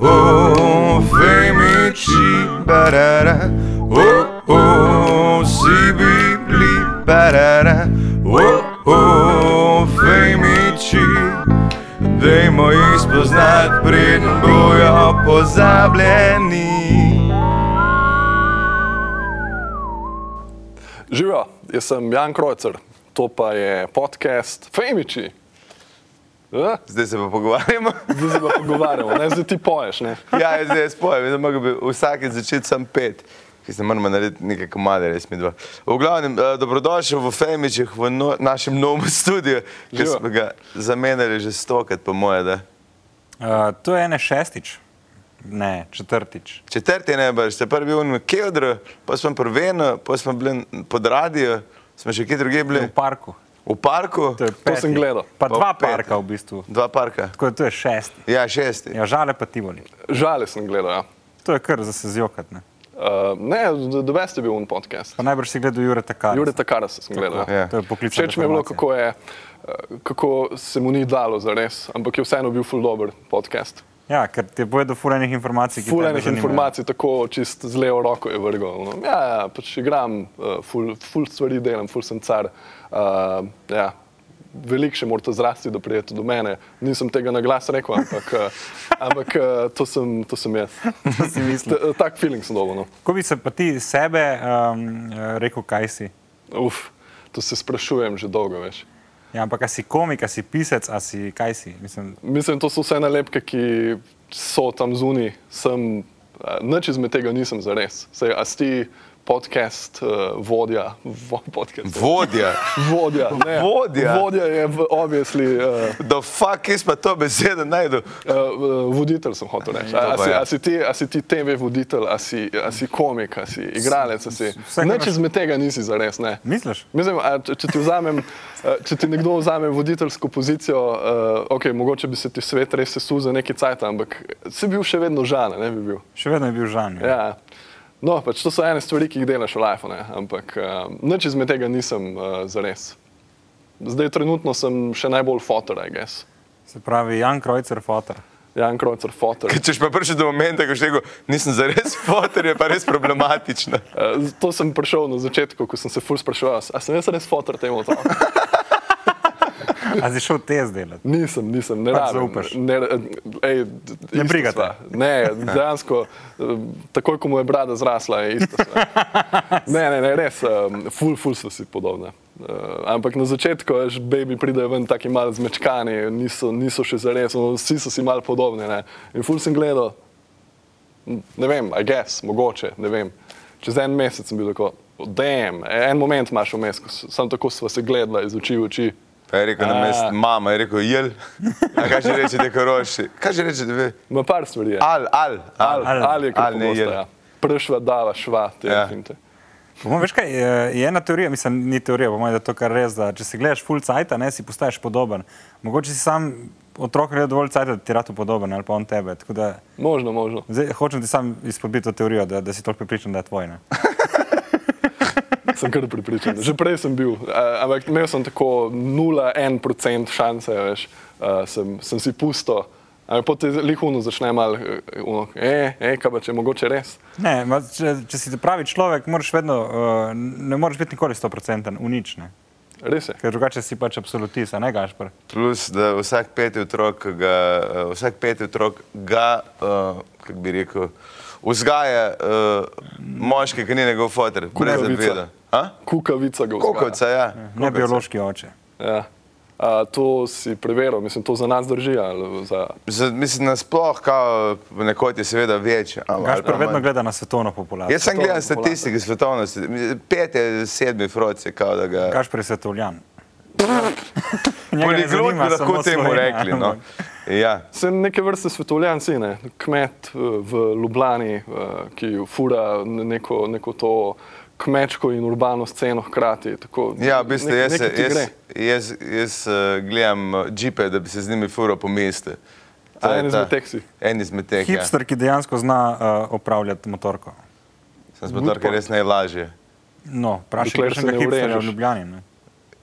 oh, femici, barara, oh, oh, si bibli, barara, oh, oh, femici. Dajmo jih spoznati, preden bojo pozabljeni. Živijo, jaz sem Jan Krojcer, to pa je podcast Femiči. Eh? Zdaj se pa pogovarjamo. Zdaj se pa pogovarjamo, ne zdaj ti poješ. Ne? ja, jaz zdaj spojem, da mogo bi vsake začeti sam pet. Ki se moramo narediti nekaj komade, res mi dva. V glavnem, uh, dobrodošel v Femičih, v no, našem novem studiu, ki Živijo. smo ga zamenjali že stokrat, po moje. Da. Uh, to je ene šestič, ne četrtič. Četrti je najbolj, ste prvi bil v Keodru, pa smo prveno, pa smo bili pod radio, smo še kje druge bili. V parku. V parku, To, je peti. sem gledal. Pa Pa dva peti. parka v bistvu. dva parka. Tako da to je šesti. Ja, šesti. Ja, žale pa Tivoli. Žale sem gledal. Ja. To je kar za se zjokat. Ne? Uh, ne, The Best je bil un podcast. Pa najbrž si gledal Jure Takar. Jure Takara sem gledal. Ja. To je Všeč mi je bilo, kako, je, eh, kako se mu ni dalo za res, ampak je vseeno bil full dober podcast. Ja, ker ti boje do fulanih informacij. ki Ful tebe enih zanimajo. informacij, tako čist z levo roko je vrgel. No, ja, ja, pač igram, uh, ful, ful stvari delam, ful sem car. Uh, ja. Veliko še morate zrasti, da prijete do mene. Nisem tega na glas rekel, ampak, uh, ampak uh, to, sem, to sem jaz. To si mislil. T- Tak feeling sem dobil. No. Ko bi se pa ti sebe um, rekel, kaj si? Uf, to se sprašujem že dolgo več. Ja, ampak a si komik, a si pisec, a si kaj si? Mislim, Mislim, to so vse nalepke, ki so tam zunaj. Sem, nič izmed tega nisem za res. Sej, a si ti podcast uh, vodja? Vo, podcast, Vodja. vodja, ne. Vodja? Vodja je v, obviously. Uh, Do fuck, kje pa to besedo najdu? Uh, voditelj sem hotel reči. A, a, si, ja. a, si ti, a si ti TV voditelj, a si, a si komik, a si igralec, a si. Nič izmed tega nisi za res, ne. misliš? Mislim, a, če, če, ti vzamem, a, če ti nekdo vzame voditeljsko pozicijo, uh, okay, mogoče bi se ti svet res sesul za neki cajt, ampak si bil še vedno žan, ne bi bil. Še vedno je bil žan. Ja. Ja. No, pač to so ene stvari, ki jih delaš v life, ne? ampak uh, nič izmed tega nisem uh, za res. Zdaj trenutno sem še najbolj fotor, I guess. Se pravi, Jan Krojcer, fotor. Jan Krojcer, fotor. Češ pa prišel do momenta, ko si rekel, nisem za res fotor, je pa res problematično. Uh, to sem prišel na začetku, ko sem se ful spraševal, a sem jaz res fotor temu otroku. A si šel test delati? Nisem, nisem, ne Pač rabim. zaupaš. Ne, ej, Ne isto briga sva. te. Ne, dejansko, eh, takoj ko mu je brada zrasla, je isto. Ne, ne, ne, res, ful, ful so si podobne. Uh, ampak na začetku, veš, baby pridejo ven taki malo zmečkani, niso, niso še zares, no, vsi so si malo podobni. Ne. In ful sem gledal, ne vem, I guess, mogoče, ne vem. Čez en mesec sem bil tako, dem, en moment imaš vmes, ko samo tako sva se gledala iz oči v oči. Pa je rekel, na A. mest mama, je rekel, jel. A kaj že reče, da koroši? Kaj že reče, da ve? Ma par stvari je. Al, al, Ali, al. ali je kot Ali ne jel. ja. Pršva, dava, šva, te Ja. finte. Bomo, veš kaj, je ena teorija, mislim, ni teorija, bomo, da je to kar res, da če si gledaš full cajt, ne si postaješ podoben. Mogoče si sam otrok gleda dovolj cajt, da ti je rado podoben ali pa on tebe. Tako Da, Možno, možno. zdaj, hočem ti sam izpodbiti to teorijo, da, da si toliko pripričan, da je tvoj. Sem kar pripričan. Že prej sem bil, uh, ampak imel sem tako 0,1% šanse, veš, uh, sem, sem si pusto. Ampak potem lihuno začne malo, eh, eh, kaj pa če mogoče res. Ne, ma, če, če si pravi človek, moraš vedno, uh, ne moreš biti nikoli 100% v nič, ne? Res je. ker drugače si pač absolutist, a ne gašpr. Plus, da vsak peti otrok ga, eh, vsak peti otrok ga uh, kako bi rekel, vzgaja uh, moški, ki ni njegov fotor, brez Kukavica. A? Kukavica ga vzgaja. Kokovca, ja. Ne Kokovca. biološki oče. Ja. A, to si preveril, mislim, to za nas drži. ali Za... Z, mislim, nasploh, kao nekod je seveda ali Gašpr pa vedno gleda na svetovno populacijo. Jaz sem gledal statistike svetovnosti, pet je sedmi froci, da ga... Gašpr je svetovljan. Ne Poliglot bi zanima lahko temu Slovenija, rekli. No. Ja. Sem neke vrste svetovljan si, ne? kmet eh, v Ljubljani, eh, ki fura neko, neko to kmečko in urbano sceno hkrati. Tako, Ja, v bistvu nek- jaz, jaz, gre. jaz, jaz uh, gledam uh, džipe, da bi se z njimi furo po mestu. En izmed teh si? En izmed teh. Ja. Hipster, ki dejansko zna uh, upravljati motorko. Sem z motorke res najlažje. No, vprašaj, če se ga ne hipsterja v. Ljubljani. Ne?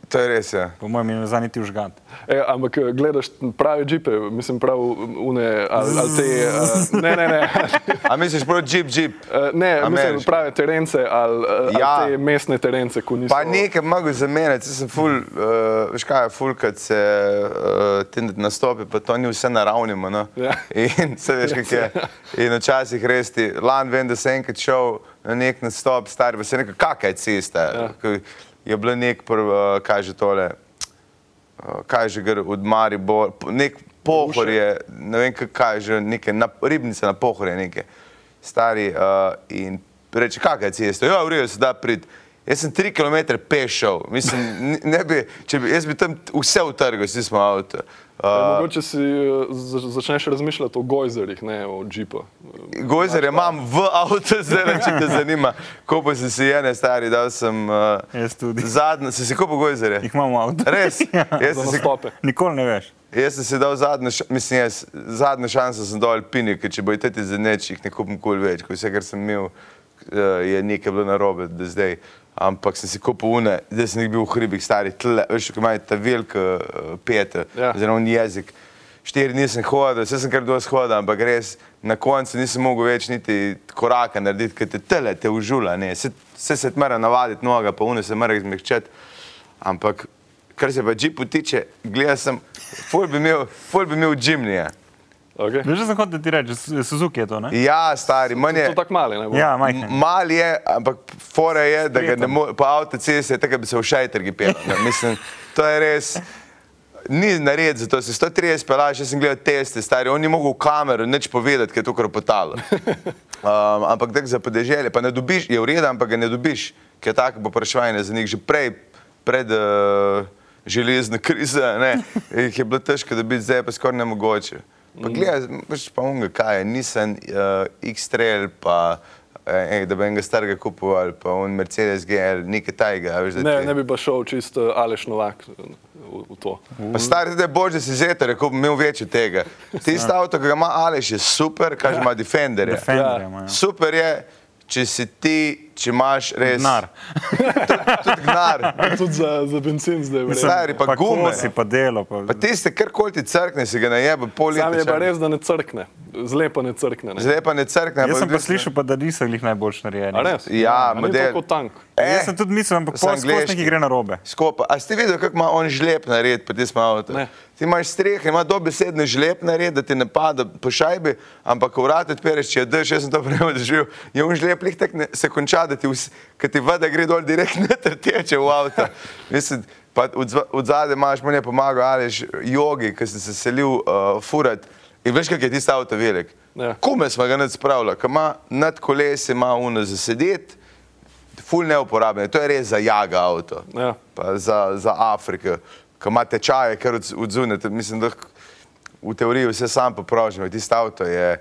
To je res, ja. Po mojem, je za niti užgat. E, ampak eh, gledaš prave džipe, mislim prav une, ali, ali te, uh, ne, ne, ne, A misliš prav jeep, jeep? uh, ne mislim Ameriški. prave terence ali, uh, Ja. ali te mestne terence, ko niso. Pa nekaj mogo zamenjati, sem ful, uh, veš kaj je ful, kad se uh, ti nastopi, pa to ni vse naravnimo. No? Ja. In se veš, kak je. In včasih res ti, lan vem, da sem enkrat šel na nek nastop, star, pa se nekaj, kakaj cesta. Ja. Je bilo nek, uh, kaj že tole, uh, kaj že gre od Maribor, nek pohor je, ne vem kaj- že, neke na, ribnice na pohor je neke, stari uh, in reče, kakaj je cesta, ja, v redu se da prid. Jaz sem tri km pešel, mislim, ne bi, če bi, jaz bi tam vse utrgal, si smo avto. Uh, mogoče si za- začneš razmišljati o gojzerjih, ne o džipu. Gojzer imam v avtu, zdaj če te zanima, koliko sem si ene stari, dal sem uh, Jaz tudi. zadnji, si si kupil gojzerje? Jih imamo v avtu. Res? ja. Jaz sem si nastope. Nikoli ne veš. Jaz sem si dal zadnjo, ša- mislim, jaz, zadnjo šanso sem dal Alpini, ker če bo teti za neč, jih ne kupim kul več, ko vse, kar sem imel, je nekaj bilo narobe do zdaj. Ampak sem si kupil une, zdaj sem bil v hribih stari, tle, veš, ko imajo ta velika uh, peta, Ja. on jezik. Štiri nisem hodil, vse sem kar dosti hodil, ampak res na koncu nisem mogel več niti koraka narediti, ker te tele te užula, ne, vse, vse se mora navaditi noga, pa une se mora izmehčati. Ampak kar se pa džipu tiče, gledal sem, ful bi imel, ful bi imel džimnije. Okay. Veš, sem hotel ti reči, Su- Suzuki je to, ne? Ja, stari, manj je. To tako mali, ne bo. Ja, majhen. Mal je, ampak fora je, da ga ne more, pa avtoceste je tako, da bi se v šajtergi pel. Mislim, to je res. Ni nared za to, se 130 pelaš, jaz sem gledal teste, stari, on ni mogel v kamero nič povedati, ker je to kropotalo. Um, ampak tako za podeželje, pa ne dobiš, je v redu, ampak ga ne dobiš, ker je tako popraševanje za njih že prej, pred uh, železno krizo, ne, jih je bilo težko dobiti, zdaj pa skoraj nemogoče. Pa gledaj, veš pa unga, kaj je, nisem uh, X-Trail, pa eh, da bi enega starega kupil, ali pa on Mercedes GL, nekaj tajega, veš, da Ne, ti- ne bi pa šel čisto Aleš Novak v, v to. Pa stari, da je božje si zeter, rekel bi imel več od tega. Tisti avto, ki ga ima Aleš, je super, kaj ima Defender. je. Defender Ja. ima. Ja. Super je, če si ti, če imaš res. Denar. Tudi gnar. Tudi za, za benzin zdaj Mislim. Stari, pa gume. kosi, pa delo. Pa... Pa tiste, kar koli ti crkne, si ga najebe, pol Sam je pa leta. res, da ne crkne. Zlepa ne crkne. Ne. Zdaj pa ne crkne. Jaz sem pa slišal, pa, da niso jih najboljš narejeni. A res? Ja, A ni model. tako tank. Eh, Jaz sem tudi mislil, ampak pol nekaj gre na robe. Skopa. A ste videli, kako ima on žleb nared, pa ti smo avto? Ne. Ti imaš streh, ima dobesedno žleb nared, da ti ne pada po šajbi, ampak ko vrat odpereš, če je dež, jaz sem to prej doživel, je on žleb lih tak ne, se konča, da ti, vs- kad ti voda gre dol direkt noter teče v avto. Mislim, pa od, zadaj imaš, meni je pomagal Aleš jogi, ki sem se selil uh, furat. In veš, kak je tisti avto velik? Ja. Kume smo ga nad spravili, ki ima nad kolesi, ima uno za sedeti, ful neuporaben, to je res za jaga avto Ja. pa za, za Afriko, ki ima tečaje, kar odzunete. Mislim, da v teoriji vse sam poprožimo. Tisti avto je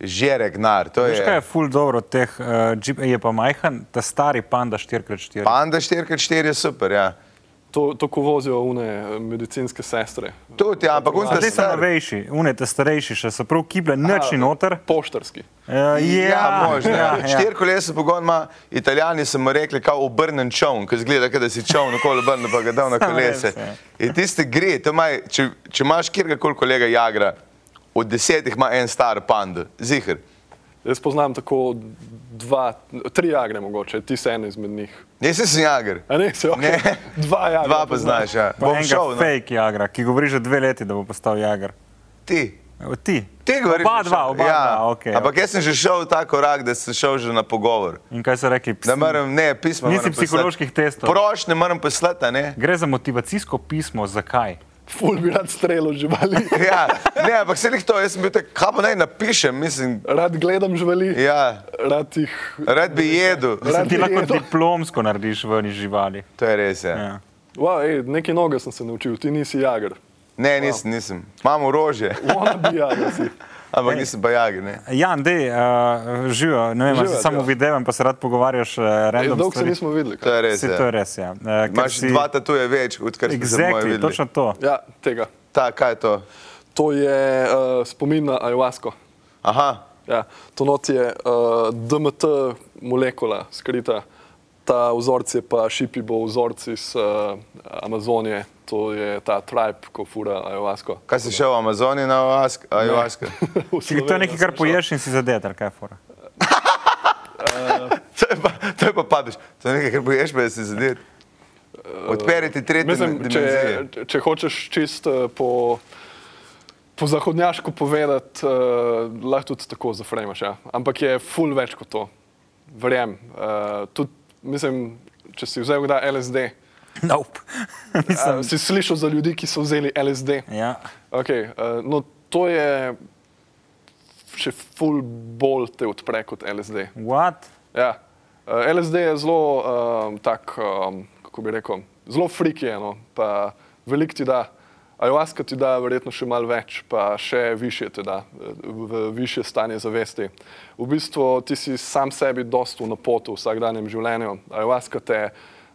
žere gnar. To Veš, kaj je je ful dobro teh uh, Jeep, je pa majhen, ta stari panda 4x4. Panda 4x4 je super, ja. To, to ko vozijo une eh, medicinske sestre. Tudi, ja, ampak on A te Zdaj so star. novejši, une te starejši, še so prav kible, noč ni noter. Poštarski. Uh, Ja, možno. Ja, ja. Štiri kolesa pogon ima, italijani so mu rekli, kao obrnen čovn, ki zgleda, kot da si čovn okoli obrnen, pa ga dal na kolese. ja. In tiste gre, to maj, če, če imaš kjerkoli kolega Jagra, od desetih ima en star panda, zihar. Jaz poznam tako dva, tri jagre mogoče, ti si en izmed njih. Jaz sem Jagr. A ne, se okay. Ne. Dva jagra. Dva poznaš, ja. Pa Bom šel, no. fake jagra, ki govori že dve leti, da bo postal jagar. Ti. Ti. Ti govoriš, Oba dva, oba ja. dva, okej, Ampak okej. jaz sem že šel ta korak, da sem šel že na pogovor. In kaj so rekli? Da moram, ne, pismo. Nisi moram poslati. psiholoških testov. Prošnje moram poslati, a ne? Gre za motivacijsko pismo, zakaj? Ful bi rad strelil živali. Ja, ne, ampak se jih to, jaz sem bil tak, kaj pa naj napišem, mislim, Rad gledam živali, ja, rad jih. rad bi jedel. Rad Rad ti lahko jedel. diplomsko narediš ven iz živali. To je res, ja. Ja. Wow, ej, nekaj noga sem se naučil, ti nisi jagar. Ne, nisem, nisem. Imam orožje, Ona bi jagar si. ampak nisem pa jager, ne. Jan, dej, uh, živijo, ne vem, ali Živjo, se samo ja. videvam, pa se rad pogovarjaš uh, random Dolgo se nismo videli. To kaj? je res, Si, to ja. je res, ja. Uh, Imaš si- dva tatuje več, odkar si Exactly, videli. točno to. Ja, tega. Ta, kaj je to? To je uh, spomin na ayahuasco. Aha, Ja, to not je uh, DMT molekula skrita ta vzorc je pa šipibo vzorc iz uh, Amazonije, to je ta tribe, ko fura ayahuasco. Kaj si šel v Amazoni na? V Si, to je nekaj, kar poješ in si zadet, ali kaj je fora. to, je pa, to je pa padeš. To je nekaj, kar poješ, pa si zadet. Odperiti tretjo Mislim, če, dimenzijo. če hočeš čist eh, po, po zahodnjaško povedati, uh, lahko tudi tako zafremaš. Ja. Ampak je ful več kot to. Verjem. Uh, tudi, mislim, če si vzel kdaj LSD, Nope. uh, si slišal za ljudi, ki so vzeli LSD. ja. Okay, uh, no, to je še ful bolj te odpre kot LSD. What? Ja. Uh, LSD je zelo um, tak, um, kako bi rekel, zelo friki, no, pa veliko ti da. Ayahuasca ti da verjetno še malo več, pa še više ti da, v više stanje zavesti. V bistvu ti si sam sebi dost v napotu v vsakdanjem življenju. Ayahuasca te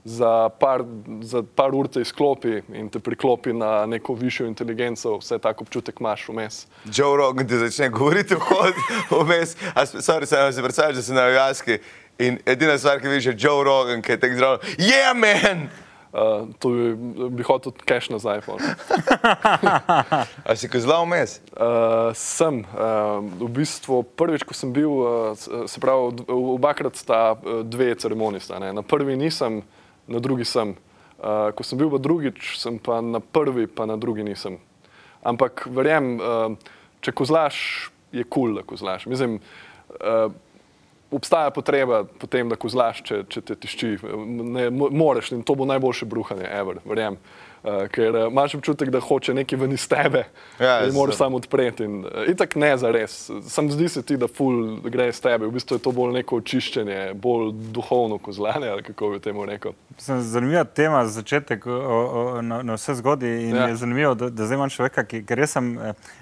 za par, za par ur te izklopi in te priklopi na neko višjo inteligenco, vse tako občutek imaš vmes. Joe Rogan ti začne govoriti vhod, vmes, a s- sorry, sem si predstavljal, da si na ayahuasca in edina stvar, ki vidiš, je Joe Rogan, ki je tek zdrav. Yeah, man! Uh, to bi, bi hotel cash nazaj. pol. A si kozlal vmes? Uh, sem. Uh, v bistvu prvič, ko sem bil, uh, se pravi, obakrat sta uh, dve ne. na prvi nisem, na drugi sem. Uh, ko sem bil pa drugič, sem pa na prvi, pa na drugi nisem. Ampak verjem, uh, če kozlaš, je kul, cool, da kozlaš. Mislim, uh, obstaja potreba po tem, da kozlaš, če, če te tišči. Ne, mo- moraš in to bo najboljše bruhanje, ever, verjem. Uh, ker uh, imaš občutek, da hoče nekaj ven iz tebe. Ja, in moraš samo odpreti. In, uh, itak ne za res. Sam zdi se ti, da ful gre iz tebe. V bistvu je to bolj neko očiščenje, bolj duhovno kozlanje, ali kako bi temu rekel. Sem zanimiva tema za začetek o, o, na, na vse zgodi in Ja. je zanimivo, da, da zdaj imam človeka, ki, ker jaz sem,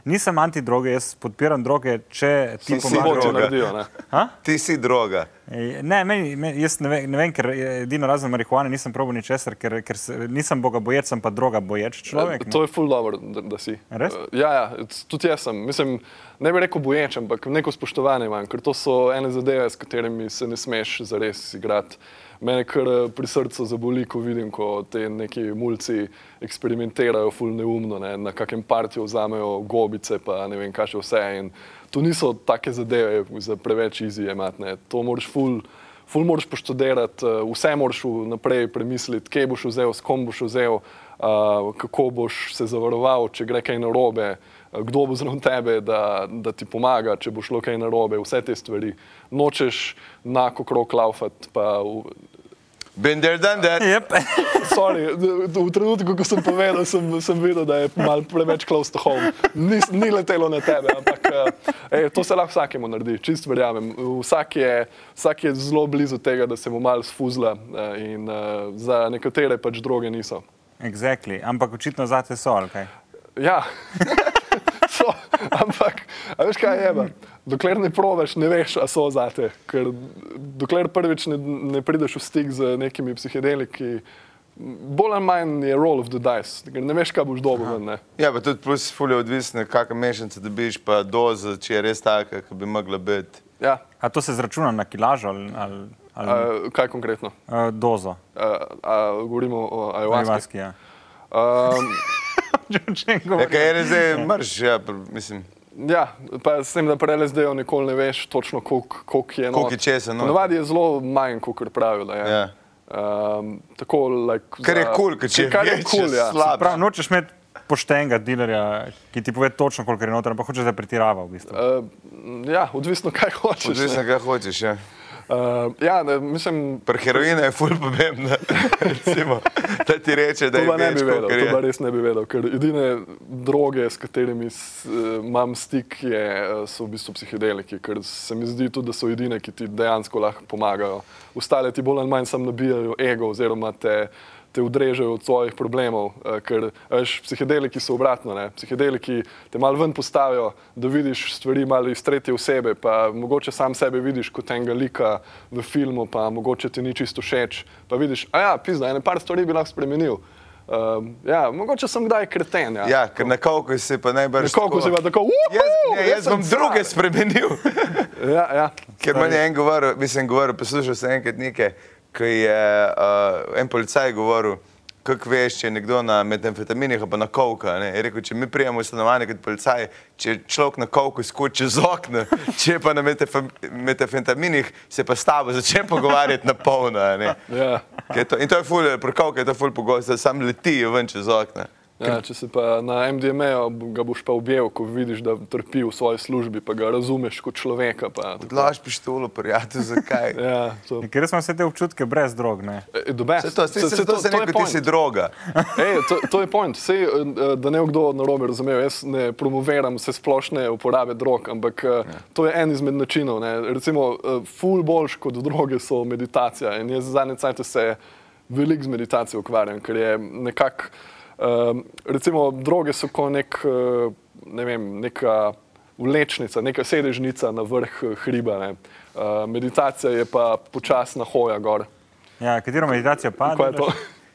nisem antidroge, jaz podpiram droge, če ti si pomagajo. ti droga. naredijo. Ti si droga. Ne, meni, meni, jaz ne vem, ne vem, ker je edino razen marihuane nisem probil ničesar, ker, ker se, nisem boga bojec, sem pa droga boječ človek. Eh, To je ful dobro, da, da si. Res? Eh, Ja, ja, tudi jaz sem. Mislim, ne bi rekel boječ, ampak neko spoštovanje imam, ker to so ene zadeve, s katerimi se ne smeš zares igrati. Mene kar eh, pri srcu zaboli, ko vidim, ko te neki mulci eksperimentirajo ful neumno, ne, na kakem partiju vzamejo gobice, pa ne vem, kaj še vse. In to niso take zadeve za preveč izije imati. To moraš ful. Ful moraš poštudirati, eh, vse moraš vnaprej premisliti, kje boš vzel, s kom boš vzel, uh, kako boš se zavaroval, če gre kaj narobe, eh, kdo bo zraven tebe, da, da ti pomaga, če bo šlo kaj narobe, vse te stvari. Nočeš enako krok laufati. pa done that. Yep. Sorry, v, trenutku, ko sem povedal, sem, sem videl, da je malo preveč close to home. Ni, ni letelo na tebe, ampak eh, ej, to se lahko vsakemu naredi, čist verjamem. Vsak je, vsak je zelo blizu tega, da se mu malo sfuzla eh, in eh, za nekatere pač droge niso. Exactly. Ampak očitno zate so, ali kaj? Ja, so, ampak veš kaj je? ba? Dokler ne probaš, ne veš, a so zate. Ker dokler prvič ne, ne prideš v stik z nekimi psihedeliki, bolj ali manj je roll of the dice, ker ne veš, kaj boš dobil. ven, ne. Ja, pa tudi plus fulje odvisno, kakšne mešanice dobiš, pa doza, če je res taka, ki bi mogla biti. Ja, A to se zračuna na kilažo ali, ali, ali a, kaj konkretno? uh, dozo? A, a, govorimo o ayahuasca. Ayahuasca, ja. Um, Če Ja, govorim- kaj je res zdaj, mrš, ja, mislim. Ja, pa s tem, da pri LSD-ju nikoli ne veš točno, koliko koliko je. Je česa noter. Ponavadi je zelo manj, kot pravijo. da je. Ja. Um, tako, like, Kar je za- kul, ker če kar je kul, ja. slab. Prav, nočeš imeti poštenega dilerja, ki ti pove točno, koliko je noter, ampak hočeš, da pretirava v bistvu. Uh, ja, odvisno, kaj hočeš. ne. Odvisno, kaj hočeš. Ja. Uh, ja, ne, mislim, Pri heroinu je ful pomembno, recimo, da ti reče, da to je pa ne bi vedel, to pa res ne bi vedel, ker edine droge, s katerimi s, uh, imam stik, je, eh, so v bistvu psihedeliki, ker se mi zdi tudi, da so edine, ki ti dejansko lahko pomagajo. Ostale ti bolj ali manj samo nabijajo ego oziroma te, te odrežejo od svojih problemov, eh, ker veš, psihedeliki so obratno, ne? psihedeliki te malo ven postavijo, da vidiš stvari malo iz tretje osebe, pa mogoče sam sebe vidiš kot enega lika v filmu, pa mogoče ti ni čisto všeč, pa vidiš, a ja, pizda, ene par stvari bi lahko spremenil. Um, ja, mogoče sem kdaj kreten. Ja, Ja, ker na koliko si pa najbrž. Nekako si pa tako, "Uhu, Jaz, ne, jaz sem bom druge car." spremenil. Ja, ja. Ker meni je en govoril, mislim, govoril, poslušal sem enkrat nekaj, ki je uh, en policaj govoril, kako veš, če je nekdo na metamfetaminih ali pa na kovka. Ne? Je rekel, če mi prijemo v stanovanje kot policaj, če človek na kovku skoči z okna, če pa na metamfetaminih, se pa s tabo začne pogovarjati na polno. a ne. Ja. In to je ful, pri kovku je to ful pogosto, sam letijo ven čez okna. Ja, če se pa na MDMA ga boš pa objel, ko vidiš, da trpi v svoji službi, pa ga razumeš kot človeka. Odlaš pištolo, prijatelj, zakaj? ja, to, Ker jaz imam vse te občutke brez drog. Ne? e. Se to, se, se, se, to se je neko, ti point. si droga. Ej, to, to je point. Sej, eh, da ne bo kdo narobe razumel, jaz ne promoviram vse splošne uporabe drog, ampak ja. to je en izmed načinov. Ne. Recimo, ful boljš kot droge so meditacija. In jaz zadnje cajt se veliko z meditacijo ukvarjam, ker je nekako, um, recimo, droge so kot nek, eh, ne vem, neka vlečnica, neka sedežnica na vrh eh, hriba. Ne. Uh, meditacija je pa počasna hoja gor. Ja, katero meditacijo pa? Kaj je to?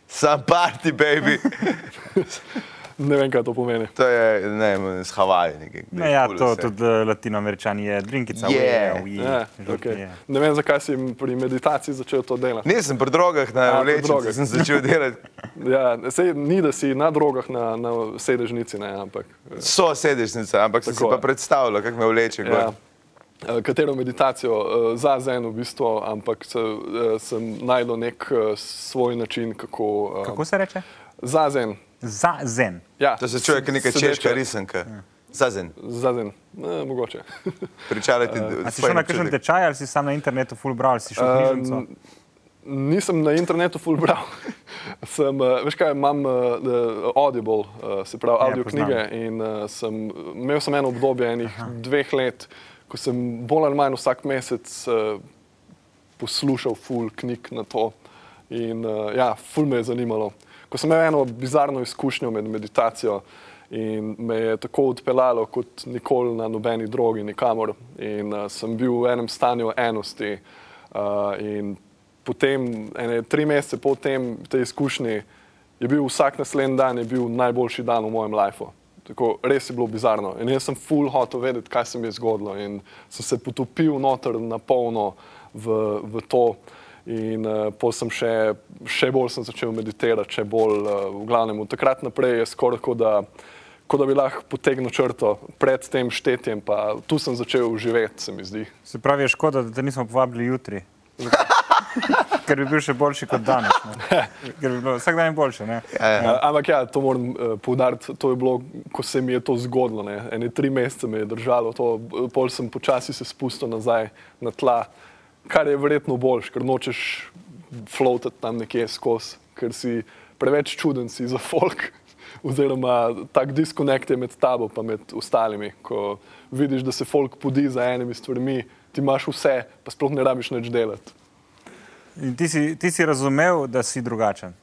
Sam party, baby. Ne vem, kaj to pomeni. To je, ne vem, z Havaji nekaj. Ne, ja, to tudi eh, latinoameričani je, drinkica. Je. uje, Ja, žurke okay. je. Ne vem, zakaj si pri meditaciji začel to delati. Nisem pri drogah na A, pri vlečnici, sem začel delati. Ja, sej, ni, da si na drogah na, na sedežnici, ne, ampak. eh, So sedežnica, ampak sem si Tako pa predstavljal, kako me vleče Ja. Eh, Katero meditacijo uh, za zen v bistvu, ampak se, uh, sem najdel nek uh, svoj način, kako. Uh, Kako se reče? Za zen. Za zen. Ja, To se čuje kot neka sedeče. češka risanka. Zazen. Za zen. Ne, mogoče. Pričarati. A si šel na kakšen tečaj ali si sam na internetu full bral, si šel Um, knjižnico? Nisem na internetu full bral. sem, uh, veš kaj, imam uh, Audible, uh, se pravi Ja, audio poznam. knjige in uh, sem, imel sem eno obdobje enih Aha. dveh let, ko sem bolj ali manj vsak mesec uh, poslušal full knjig na to. In uh, ja, full me je zanimalo. Ko sem imel eno bizarno izkušnjo med meditacijo in me je tako odpeljalo kot nikoli na nobeni drogi, nikamor. In uh, sem bil v enem stanju enosti. Uh, in potem, ene tri mesece po tem, tej izkušnji, je bil vsak naslednji dan bil najboljši dan v mojem lifeu. Tako, res je bilo bizarno. In jaz sem full hotel vedeti, kaj se mi je zgodilo. In sem se potopil noter na polno v, v to. In uh, potem sem še, še bolj sem začel meditirati, še bolj uh, v glavnem. Od takrat naprej je skoraj kot da, kot da bi lahko potegnil črto pred tem štetjem, pa tu sem začel živeti, se mi zdi. Se pravi, je škoda, da te nismo povabili jutri. Ker bi bil še boljši kot danes. Ne? Ker bi bilo vsak dan je boljše. Ne? Ja, ja. Uh, ampak ja, to moram uh, poudariti. To je bilo, ko se mi je to zgodilo. Ne. Ene tri mesece me je držalo, to, pol sem počasi se spustil nazaj na tla, kar je verjetno boljš, ker nočeš floatati tam nekje skozi, ker si preveč čuden si za folk. Oziroma, tak diskonekt je med tabo in med ostalimi. Ko vidiš, da se folk podi za enimi stvarmi, ti imaš vse, pa sploh ne rabiš nič delati. In ti si, ti si razumel, da si drugačen.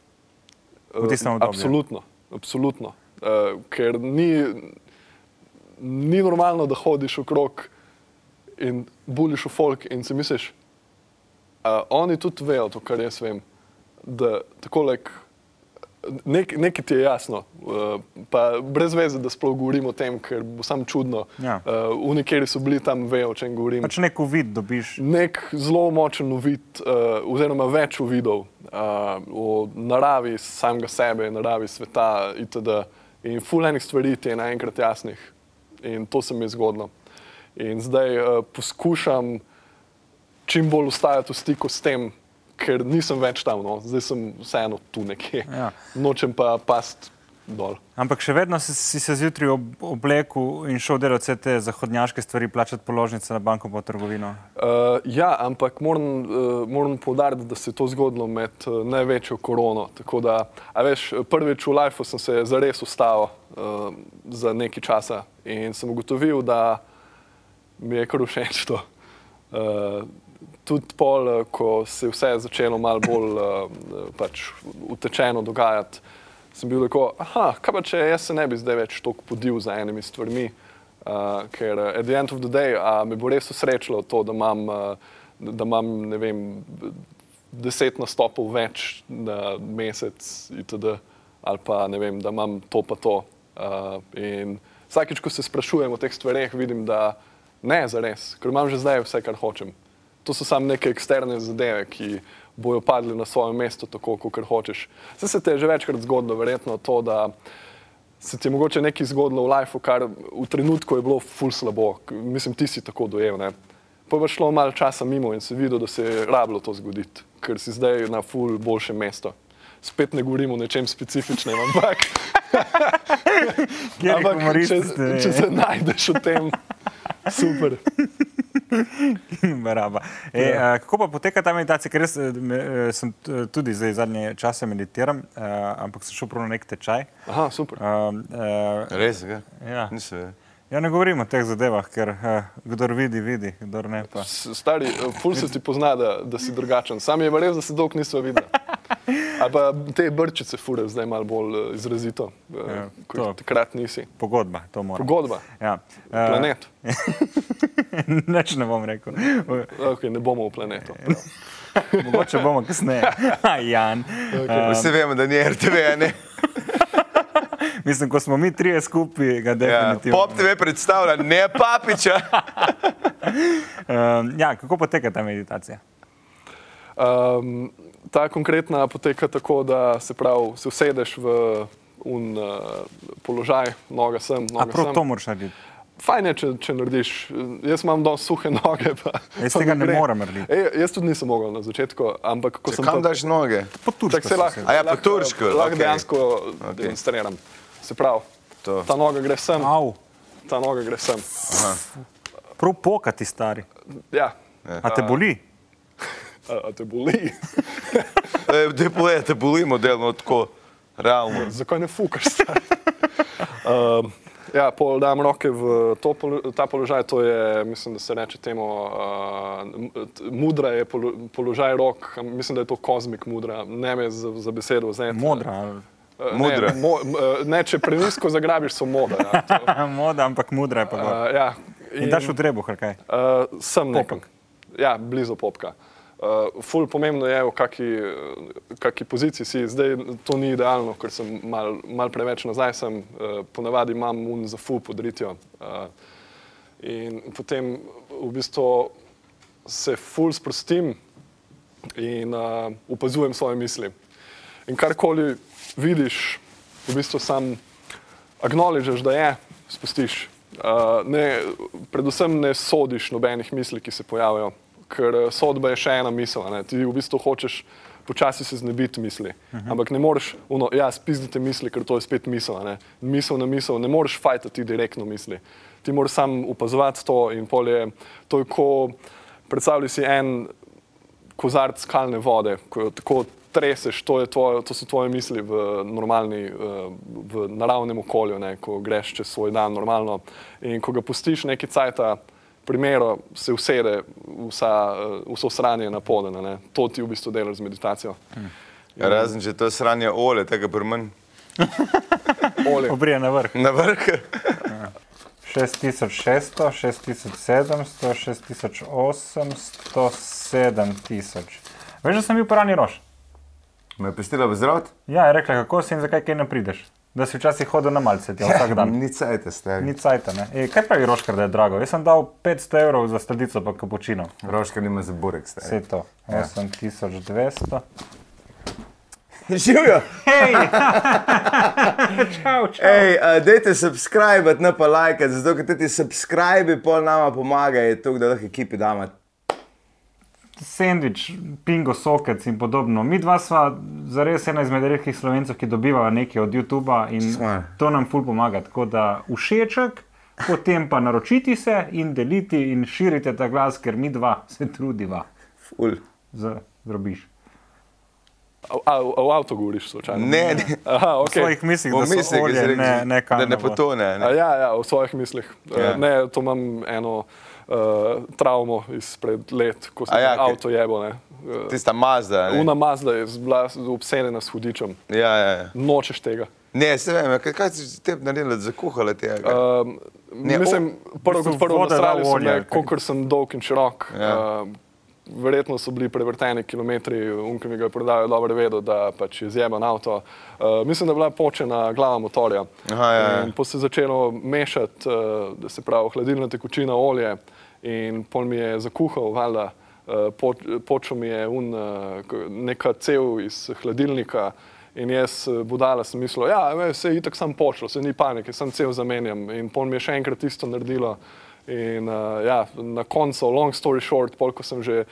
V tistem obdobju. Absolutno, absolutno. Uh, ker ni, ni normalno, da hodiš okrog in buliš v folk in si misliš, uh, oni tudi vejo to, kar jaz vem. Da tako lek, nek, nekaj ti je jasno, uh, pa brez veze, da sploh govorim o tem, ker bo sam čudno. Ja. Uh, Unikeri so bili tam, vejo, o čem govorim Pač nek uvid dobiš. nek zelo močen uvid, uh, oziroma več uvidov uh, o naravi samega sebe, naravi sveta itd. In fulejnih stvari ti je naenkrat jasnih. In to se mi je zgodilo. In zdaj uh, poskušam čim bolj ostajati v stiku s tem, ker nisem več tam, no. zdaj sem vseeno tu nekje. Ja. Nočem pa past dol. Ampak še vedno si, si se zjutraj ob, oblekel in šel delati vse te zahodnjaške stvari, plačati položnice na banko po trgovino. Uh, ja, ampak moram, uh, moram povdariti, da se je to zgodilo med uh, največjo korono. Tako da, a veš, prvič v lifeu sem se zares ustavil uh, za nekaj časa in sem ugotovil, da mi je kar všeč to. Uh, tudi pol, uh, ko se je vse začelo malo bolj uh, pač utečeno dogajati, sem bil tako, ah, kaj pa če jaz se ne bi zdaj več toliko podil za enimi stvarmi. Uh, ker at the end of the day uh, me bo res usrečilo to, da imam, uh, da imam ne vem, deset nastopov več na mesec, itd. ali pa ne vem, da imam to pa to. Uh, in vsakeč, ko se sprašujem o teh stvareh, vidim, da ne za res, ker imam že zdaj vse, kar hočem. To so samo neke eksterne zadeve, ki bojo padli na svoje mesto, tako kot hočeš. Zdaj se te je že večkrat zgodilo, verjetno to, da se ti je mogoče nekaj zgodilo v lifeu, kar v trenutku je bilo ful slabo. Mislim, ti si tako dojel. Ne? Pa je šlo malo časa mimo in si videl, da se je rabilo to zgoditi, ker si zdaj na ful boljšem mestu. Spet ne govorimo o nečem specifičnem, ampak, ampak če, če se najdeš v tem, super. Baraba. E, ja. Kako pa poteka ta meditacija? Ker jaz eh, me, eh, sem tudi zdaj zadnje čase meditiram, uh, ampak sem šel prav na nek tečaj. Aha, super. Um, uh, Res, ga? ja. Nisem. Ja, ne govorim o teh zadevah, ker uh, kdor vidi, vidi, kdor ne pa. Stari, eh, ful se ti pozna, da, da si drugačen. Sam je res, da se dolgo nismo videli. Ali pa te brčice fure zdaj malo bolj eh, izrazito, Ja, ja, kot takrat nisi. Pogodba, to mora. Pogodba, Ja. Planet. Nič ne bom rekel. Okay, ne bomo v planetu. Mogoče bomo kasneje. Jan. Okay. Vsi vemo, da ni RTV, a ne? Mislim, ko smo mi trije skupaj, ga Ja, definitivno. Pop TV predstavlja, ne papiča. Um, ja, kako poteka ta meditacija? Um, ta konkretna poteka tako, da se pravi, se usedeš v un uh, položaj, noga sem, A noga prav sem. to moraš narediti. Fajn je, če, če narediš. Jaz imam dosti suhe noge. Pa, Jaz pa tega ne morem narediti. E, jaz tudi nisem mogel na začetku, ampak ko Če sem kam pa- daš noge? Po turško lahko, A ja, lahko- turško, Lahko okej. dejansko Okej. demonstriram. Se pravi, To. ta noga gre sem, Au, ta noga gre sem. prav pokati stari. Ja, A te boli? a, a te boli. E, Te povej, te boli modelno tako, realno. Zakaj ne fukaš? stari? um, ja, pol dam roke v to, ta položaj, to je, mislim, da se reče temu, uh, mudra je polo, položaj rok, mislim, da je to kozmik mudra, ne me za, za besedo vzeti. Modra. ali- Mudra. Ne, mo, eh, ne, če prenisko zagrabiš, so moda. Ja, to, Moda, ampak mudra je pa. gor. uh, ja. In daš v ali kaj? Uh, sem nekam. Ja, blizu popka. Uh, ful pomembno je, v kaki, eh, kaki poziciji si. Zdaj to ni idealno, ker sem mal, mal preveč nazaj, sem uh, ponavadi imam un za ful podritjo. Uh, in potem v bistvu se ful sprostim in uh, opazujem svoje misli. In karkoli vidiš, v bistvu sam acknowledgeš, da je, spustiš. Uh, ne, predvsem ne sodiš nobenih misli, ki se pojavijo, ker eh, sodba je še ena misel. Ne? Ti v bistvu hočeš počasi se znebiti misli. Uh -huh. Ampak ne moreš, uno, ja, spizdite misli, ker to je spet misel. Ne? Misel na misel, ne moreš fajtati direktno misli. Ti moraš sam opazovati to in polje. To je ko predstavljaj si en kozarc kalne vode, ko jo tako treseš, to, je tvoje, to so tvoje misli v normalni, eh, v naravnem okolju, ne, ko greš čez svoj dan normalno. In ko ga pustiš nekaj cajta, primero se usede vsa, eh, vso sranje na poden, ne. to ti v bistvu delaš z meditacijo. Ja, razen če to sranje olje, tega pri meni. Olje. Obrije na vrh. Na vrh. 6600, 6700, 6800, 7000. Veš, da sem bil prani rož. Me je pustila v zdravt? Ja, je rekla, kako si in zakaj kaj ne prideš. Da si včasih hodil na malce, ja, vsak dan. Ni cajte, stari. Ni cajta, ne. E, kaj pravi Roškar, da je drago? Jaz sem dal 500 evrov za sladico pa kapučino. Roška nima za burek, Vse stari. to. 8200. Živijo! Čau, čau. Ej, uh, dajte subscribe, ne pa like, zato ker ti subscribe pol nama pomagajo, da lahko ekipi damo. Sandvič, pingo, sokec in podobno. Mi dva sva zares ena izmed redkih slovencev, ki dobivajo nekaj od YouTuba in Sva. to nam ful pomaga. Tako da všeček, potem pa naročiti se in deliti in širite ta glas, ker mi dva se trudiva Ful. A, a, a v avtu govoriš, slučajno? Ne, ne. Aha, V okay. svojih mislih, V da so mislih, olje, si rekel, ne, ne da ne potone. A, Ne? ja, ja, v svojih mislih. Ja. Ne, to imam eno uh, travmo izpred let, ko sem ja, avto jebo. Ne. Uh, Tista mazda. ne? Una Mazda je bila obsedena s hudičem. Ja, ja, ja. Nočeš tega. Ne, se vem, kaj, kaj si te naredili, zakuhali tega? Um, Ne, mislim, prvo kot prvo nasrali so me, kolikor sem dolg in širok. Ja. Uh, verjetno so bili prevrteni kilometri, unki mi ga prodajo, dobro je vedel, da pač je zjeban avto. Uh, mislim, da je bila počena glava motorja. Aha, ja, ja. Po se je začelo mešati, uh, da se pravi, hladilna tekočina olje in pol mi je zakuhal, valjda, uh, po, počel mi je un, uh, neka cev iz hladilnika. In jaz, eh, budala, sem mislil, da ja, se je itak sam počel, se ni panike, sem cel zamenjam. In pol mi je še enkrat isto naredilo. In uh, ja, na koncu, long story short, pol, ko sem že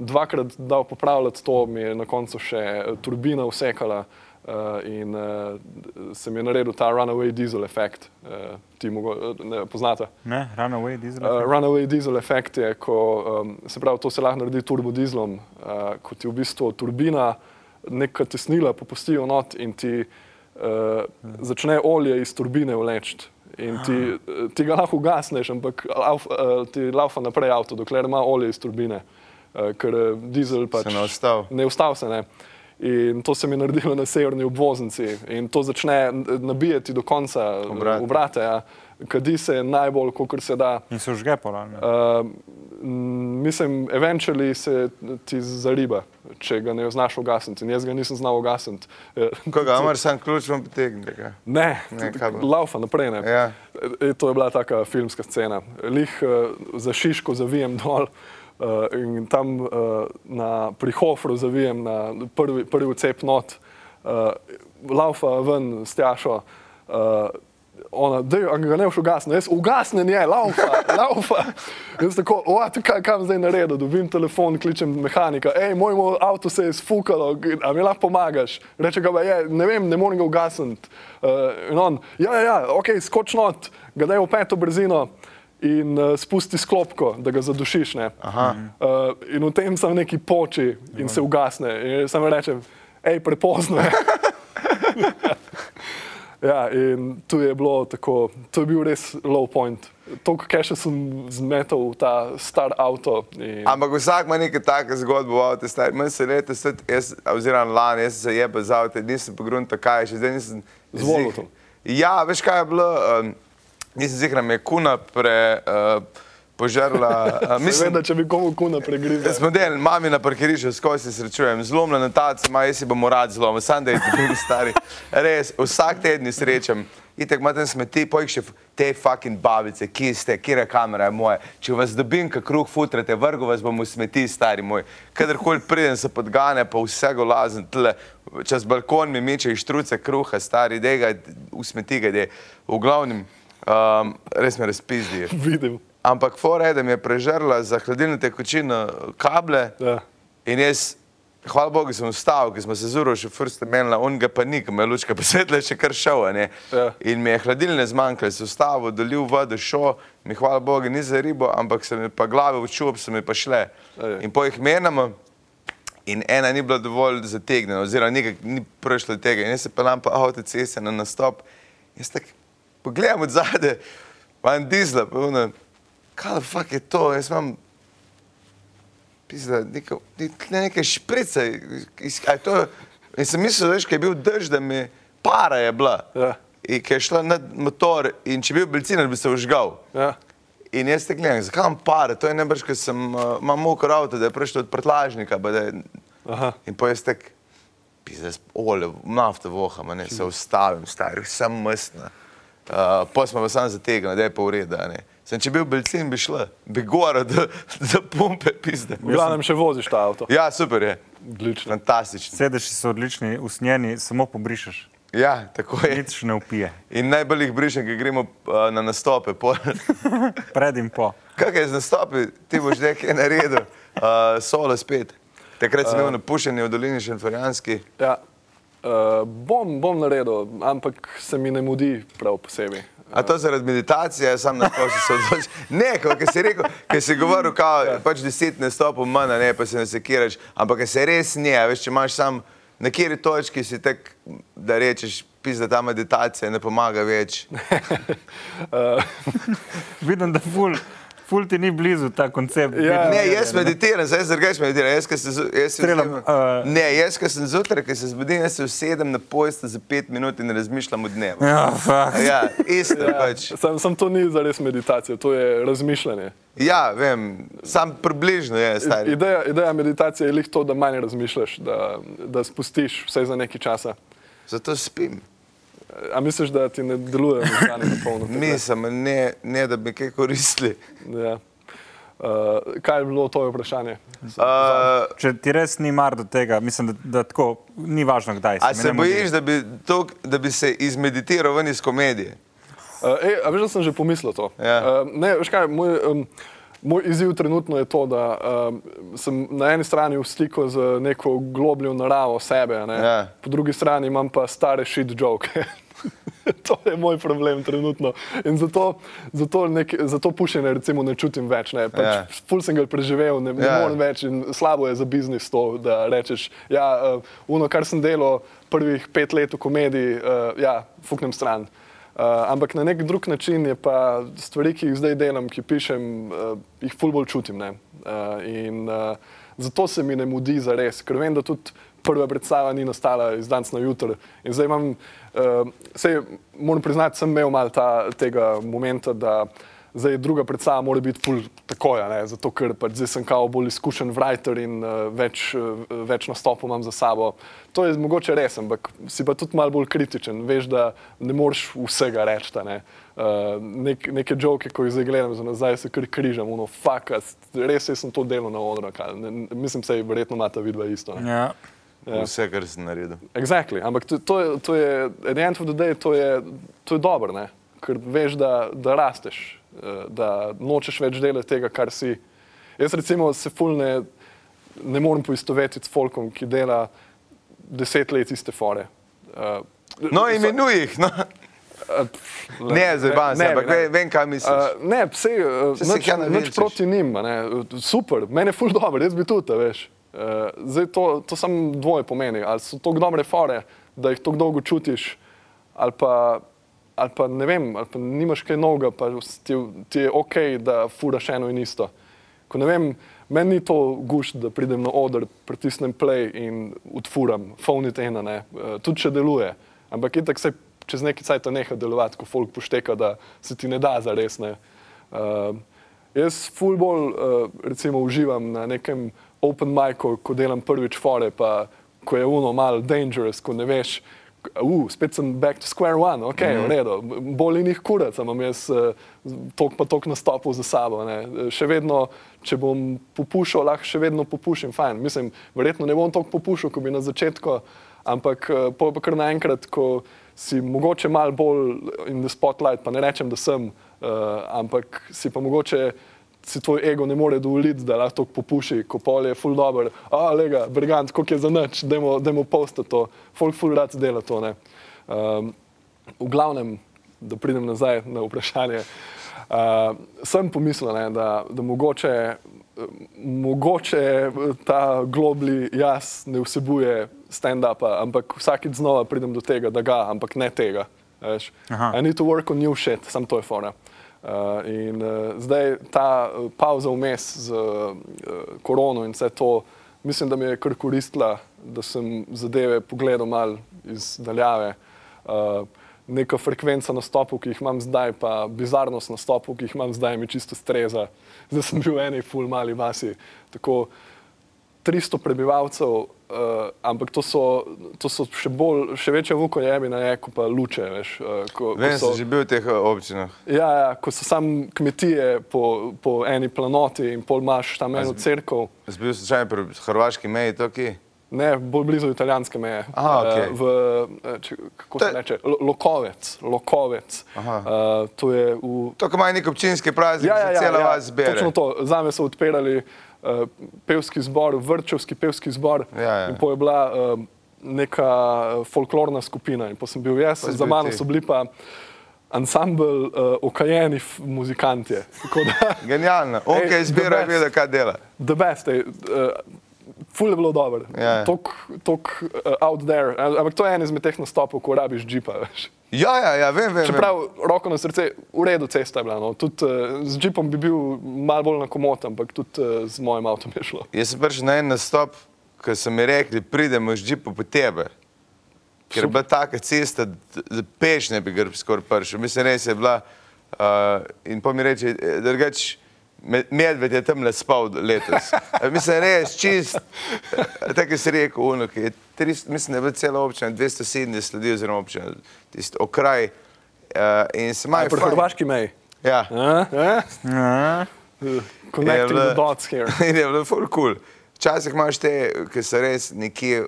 dvakrat dal popravljati to, mi je na koncu še turbina usekala. Uh, in uh, sem je naredil ta runaway diesel efekt. Uh, ti mogo, ne poznate? Ne, runaway diesel. Uh, runaway diesel efekt je, ko um, se pravi, to se lahko naredi turbodizlom, uh, ko ti v bistvu turbina neka tesnila popustijo not in ti uh, začne olje iz turbine vleči. In ti, ti ga lahko ugasneš, ampak lauf, uh, ti laufa naprej avto, dokler ima olje iz turbine, uh, ker dizel pač Se ne ostal. Ne ustal se ne. In to se mi je naredilo na severni obvoznici. In to začne nabijati do konca Obrate. obrate. Ja. Kadi se najbolj, kot se da. In so žge pola. Uh, mislim, eventually se ti zariba, če ga ne znaš ugasniti. In jaz ga nisem znal ugasniti. Eh, Koga, amar sam ključ vam potegne. Ne, Ne, laufa naprej. Ne. Ja. E, To je bila taka filmska scena. Lih uh, za Šiško zavijem dol uh, in tam uh, na prihofru zavijem na prvi, prvi cep not, uh, laufa ven s tjašo. Uh, Ona, da ga ne boš ugasnil, jaz ugasnen je, laufa, laufa. Jaz tako, what, kaj, bom zdaj naredil, dobim telefon, kličem mehanika, hej, moj moj avto se je sfukalo, a mi lahko pomagaš? Reče ga, je, ne vem, ne morem ga ugasniti. Uh, in on, ja, ja, ja, ok, skoč not, ga daj v peto brzino in uh, spusti sklopko, da ga zadušiš. Uh, in v tem sem neki poči in se ugasne. In samo rečem, hej, prepozno je. Ja, in tu je bilo tako, to je bil res low point. Toliko keša sem zmetal v ta star avto. In, Ampak vsak ima nekaj takega zgodbo v avtu, stari. Meni se leta, svet, jaz, oziroma lani, jaz sem se jebal z avto, nisem pogrunil kaj, še zdaj nisem. Z Volutom. Ja, veš kaj je bilo, um, nisem zihra, me je kuna pre, uh, požrla. Uh, mislim, Seveda, če bi komu kuna pregrizel. Smo del, mami na parkirišču, skozi se srečujem, zlomljen na taci, ma jaz si bom rad zlomil, sam da je ti bili stari. Res, vsak teden srečam. Itek imate smeti, pojk še te fucking babice, ki ste, kira kamera je moja. Če vas dobim, kak kruh futrate, vrgo vas bom v smeti, stari moj. Kadarkoli pridem se podgane, pa vse go lazen, tle, čez balkon mi meče iz štruce kruha, stari, dej ga, v smeti ga, dej. V glavnem, um, res me razpizdi. Vidim. Ampak fora je, da mi je prežrla za hladilno tekočino kable Ja. in jaz, hvala Bogu, sem vstal, ker smo se z uro še frste menila, on ga pa ni, me je lučka pa svetla še kar šel. ne. Ja. In mi je hladilne zmanjkalo, se vstal, dolil vodo, šel, mi hvala Bogu ni za ribo, ampak se mi pa glave v čup, so mi pa šle. Ej. In po jih menamo. In ena ni bila dovolj zategnjena, oziroma nekaj ni prišlo do tega. In jaz se pelam po avtocesti na nastop. Jaz tako pogledam od zadaj, imam dizla, pa ono, kaj da fuk je to, jaz imam pizda, neka, ne, nekaj šprice. iz- a je To, in sem mislil, veš, kaj je bil drž, da mi para je bila. Ja. In ki je šla na motor in če bi bil belcinar, bi se užgal. Ja. In jaz te gledam, zakaj imam pare, to je nebrž, ker sem, uh, imam mokro avto, da je prišel od prtlažnika. je, Aha. in pa jaz tek, pizda, olje, nafta voham, ne, se ustavim, stari, sem mestna. Uh, pa smo pa sam zategnili, da je pa ureda. Ne. Sem, če bi bil belcin, bi šla, bi gora, da, da pumpe, pizde. V glavnem še voziš ta avto. Ja, super je, Odlično. fantastično. Sedeži so odlični, usnjeni, samo pobrišeš. Ja, tako je. Nič ne upije. In najbolj jih brišem, ker gremo uh, na nastope. pol. Pred in po. Kaj je z nastopi, ti boš nekaj naredil, uh, solo spet. Takrat sem imel napuščanje v dolini Šenfarjanski. Ja. Uh, bom, bom naredil, ampak se mi ne mudi prav posebej. A to zaradi meditacije, sam na to se odločil. Ne, kot si rekel, ker si govoril, kao, ja. pač deset nastopov manj, a ne pa se ne sekiraš, ampak se res ne, veš, če imaš sam na kjeri točki, si tak, da rečeš, pizda ta meditacija ne pomaga več. Uh, Vidim, da ful, ful ti ni blizu ta koncept. Ja. Ne, jaz meditiram, zdaj se drugače meditiram. Jaz, ko se jaz Strelam, uh, Ne, jaz, ko sem zjutraj, ko se zbudim, jaz se usedem na pojst za pet minut in razmišljam o dnevu. Ja, fuck. Ja, isto ja, pač. sam, sam to ni zares meditacija, to je razmišljanje. Ja, vem, sam približno je stari. Ideja, ideja meditacije je lih to, da manj razmišljaš, da, da spustiš vse za nekaj časa. Zato spim. A misliš, da ti ne deluje možgani na polno? Mislim, ne, ne da bi kaj koristili. Ja. Uh, kaj je bilo to vprašanje? Uh, Če ti res ni mar do tega, mislim, da, da tako ni važno, kdaj si. a se bojiš, da bi, to, da bi se izmeditiral ven iz komedije? Uh, ej, a veš, da sem že pomislil to. Ja. Uh, ne, veš kaj, moj, um, moj izziv trenutno je to, da um, sem na eni strani v stiku z neko globljo naravo sebe, ne? Ja. po drugi strani imam pa stare shit joke. to je moj problem trenutno. In zato, zato, nek, zato pušenje recimo ne čutim več. Ne? Pač, Ja. Ful sem ga preživel, ne, ne Ja. morem več in slabo je za biznis to, da rečeš, ja, uh, uno, kar sem delal prvih pet let v komediji, uh, ja, fuknem stran. Uh, ampak na nek drug način je pa stvari, ki jih zdaj delam, ki pišem, uh, jih ful bolj čutim. ne. Uh, in uh, zato se mi ne mudi za res, ker vem, da tudi prva predstava ni nastala iz danes na jutro. In zdaj imam, uh, sej, moram priznati, sem imel malo ta, tega momenta, da zdaj druga predstava mora biti ful takoj, a ne, zato ker pač zdaj sem kao bolj izkušen writer in uh, več, uh, več nastopov imam za sabo. To je mogoče res, ampak si pa tudi malo bolj kritičen. Veš, da ne moreš vsega reči. Ne. Uh, nek, neke joke, ko jih zdaj gledam za nazaj, se kar križam, no, fuck, res jaz sem to delal na odru. Mislim, se verjetno imata vidva isto. ne. Ja. Ja. Vse, kar si naredil. Exactly. Ampak to, to, je, to je, at the end of the day, to je, to je dobro, ne? ker veš, da, da rasteš, da nočeš več delati tega, kar si. Jaz recimo se fulne ne morem poistovetiti s folkom, ki dela deset let iste fore. Uh, No, imenuj jih. No. Ne, zdaj vam se, ampak ve- vem, kaj misliš. Uh, ne, vse, uh, nič, nič proti njim, ne, super, meni je ful dobro, jaz bi tudi, veš. Uh, zdaj to, to samo dvoje pomeni, ali so tako dobre fore, da jih tako dolgo čutiš, ali pa, ali pa ne vem, ali pa nimaš kaj novega, pa ti, ti je ok, da furaš eno in isto. Ko ne vem, meni ni to gušt, da pridem na oder, pritisnem play in odfuram, phone it ena, ne, uh, tudi če deluje, ampak itak se čez nekaj cajta neha delovati, ko folk pošteka, da se ti ne da za res. Ne. Uh, jaz ful bolj uh, recimo uživam na nekem open micu, ko delam prvič fore, pa ko je uno mal dangerous, ko ne veš, spet sem back to square one, ok, mm. v redu, bolj in jih kurac, imam jaz uh, tok pa tok nastopov za sabo. Ne. Še vedno, če bom popušal, lahko še vedno popušim, fajn. Mislim, verjetno ne bom toliko popušal, kot bi na začetku, ampak uh, pa pa kar naenkrat, ko si mogoče malo bolj in the spotlight, pa ne rečem, da sem, uh, ampak si pa mogoče si tvoj ego ne more dovoliti, da lahko popuši, ko pol je full dobro, a lega, brigant, koliko je za nič, dajmo posta to, folk full rad dela to. Ne. Um, v glavnem, da pridem nazaj na vprašanje, uh, sem pomislil, ne, da, da mogoče, mogoče ta globli jaz ne vsebuje stand-upa, ampak vsakeč znova pridem do tega, da ga, ampak ne tega. veš. I need to work on new shit, sam to je fora. Uh, in uh, zdaj ta uh, pauza vmes z uh, korono in vse to, mislim, da mi je kar koristila, da sem zadeve pogledal mal iz daljave. Uh, neka frekvenca nastopov, ki jih imam zdaj, pa bizarnost nastopov, ki jih imam zdaj, mi čisto streza. Zdaj sem bil v eni ful mali vasi. Tako 300 prebivalcev, uh, ampak to so, to so še, bolj, še večja vuko jebi na je, kot pa luče. Veš, uh, ko, Vem, ko so, sem že bil v teh uh, občinah. Ja, ja, ko so sam kmetije po, po eni planoti in pol imaš tam eno crkvo, Jaz bil slučajno pri hrvaški meji, to ki. ne, bolj blizu italijanske meje. Aha, eh, okej. v, eh, če, kako se je- reče, Lo- Lokovec. Lokovec. Aha. Uh, to je v To, ko imajo nek občinski praznik, Ja, ja, ja, cela ja, vas zbere. Točno to. Zame so odpirali uh, pevski zbor, vrčevski pevski zbor. Ja, ja. In po je bila uh, neka uh, folklorna skupina. In po sem bil jaz, za mano so bili pa ansambl uh, okajeni da, Genialno. On, je the zbiral, je best. vedel, kaj dela. the best, ej, uh, ful je bilo dobro. Ja. Tok, tok uh, out there. Ampak to je en izmed teh nastopov, ko rabiš džipa. Veš. Ja, ja, ja vem, vem. Čeprav roko na srce, v redu cesta je bila. No. Tudi uh, z džipom bi bil malo bolj na komot, ampak tudi uh, z mojim avtom je šlo. Jaz sem prišel na en nastop, ko so mi rekli, pridemo z džipo po tebe. Ker je bila taka cesta, da peš ne bi grb skoraj prišel. Mislim, res je bila. Uh, in pa mi reče, "Eh, drugač, me- medved je tam le spal letos. Eh, Mislim, res čist. eh, Tako si rekel, unuk, je 300, mislim, da je bila cela občina, 270 ljudi oziroma občina, tisti okraj. Uh, in se Aj, imajo pri hrvaški meji. Ja. A? Ja. Connecting bilo- the dots here. In je bilo ful cool. Včasih imaš te, ki so res nekje,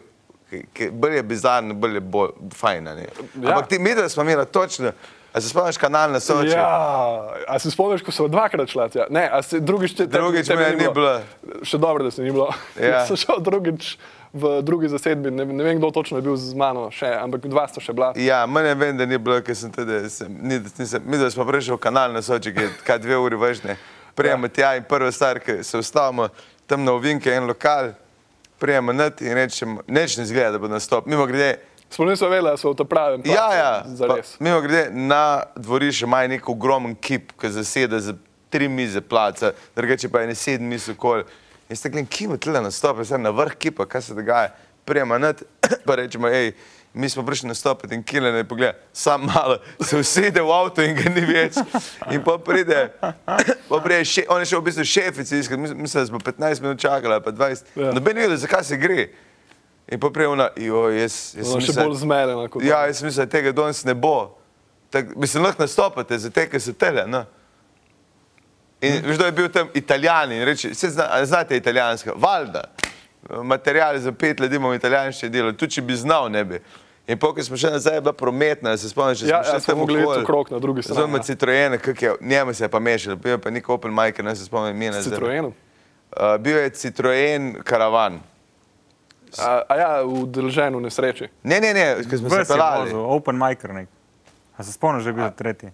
bolj je bizarno, bolj je bolj fajn. Ja. Ampak ti mi, da smo imeli točno, a se spomniš kanal na Soči? Ja, a se spomniš, ko so dvakrat šla tja? Ne, a se drugič te Drugič tebe me ni bilo. Še dobro, da se ni bilo. Ja. Sem šel drugič v drugi zasedbi, ne, ne vem, kdo točno je bil z mano, še, ampak dva sta še bila. Ja, mene vem, da ni bilo, ker sem tudi, sem, ni, nisem, mi da smo prišli v kanal na Soči, ki je kaj dve uri vežne. Prijemo ja. tja in prva stvar, ki se ustavimo tam na ovinke en lokal, prijemo net in rečemo, neč ne zgleda, da bo nastop. Mimo grede, Spomnim se vele, da so v ta pravem. Ja, ja. Mimo grede, na dvorišču ima nek ogromen kip, ki zaseda za tri mize placa, drugače pa je ne sedem miz okoli. In ste gledali, kim je tle nastope, zdaj na vrh kipa, kaj se dogaja. Prijema net, pa rečemo, hej, mi smo prišli nastopiti in kile ne pogleda, sam malo se usede v avto in ga ni več. In pa pride, pa pride še, on je šel v bistvu šefici iskati, mislim, da smo 15 minut čakali, ali pa 20. Ja. Noben ni vedel, zakaj se gre. In pa prije ona, jo, jaz, jaz sem še bolj zmedena kot Ja, jaz mislim, da tega danes ne bo. Tak, mislim, lahko nastopate za te, ki so tele. No? In veš, kdo je bil tam italijan in reče, se zna, a znate italijansko, valjda. Material za pet ljudi imamo italijanske delo, tudi če bi znal, ne bi. In pokaj smo še nazaj, je bila prometna, se spomniš, če Ja, smo ja, smo tam okoli. okrog na drugi strani, Zelo ja. Citroen, kak je, njemu se je pa mešalo, bil je pa nek Opel Mike, ne se spomnim imena. Citroenom. Uh, bil je Citroen Karavan. A, a ja, v delženu nesreči. Ne, ne, ne, ko smo se Ves je pelali. open micer nek. A se spomniš, da je bil tretji?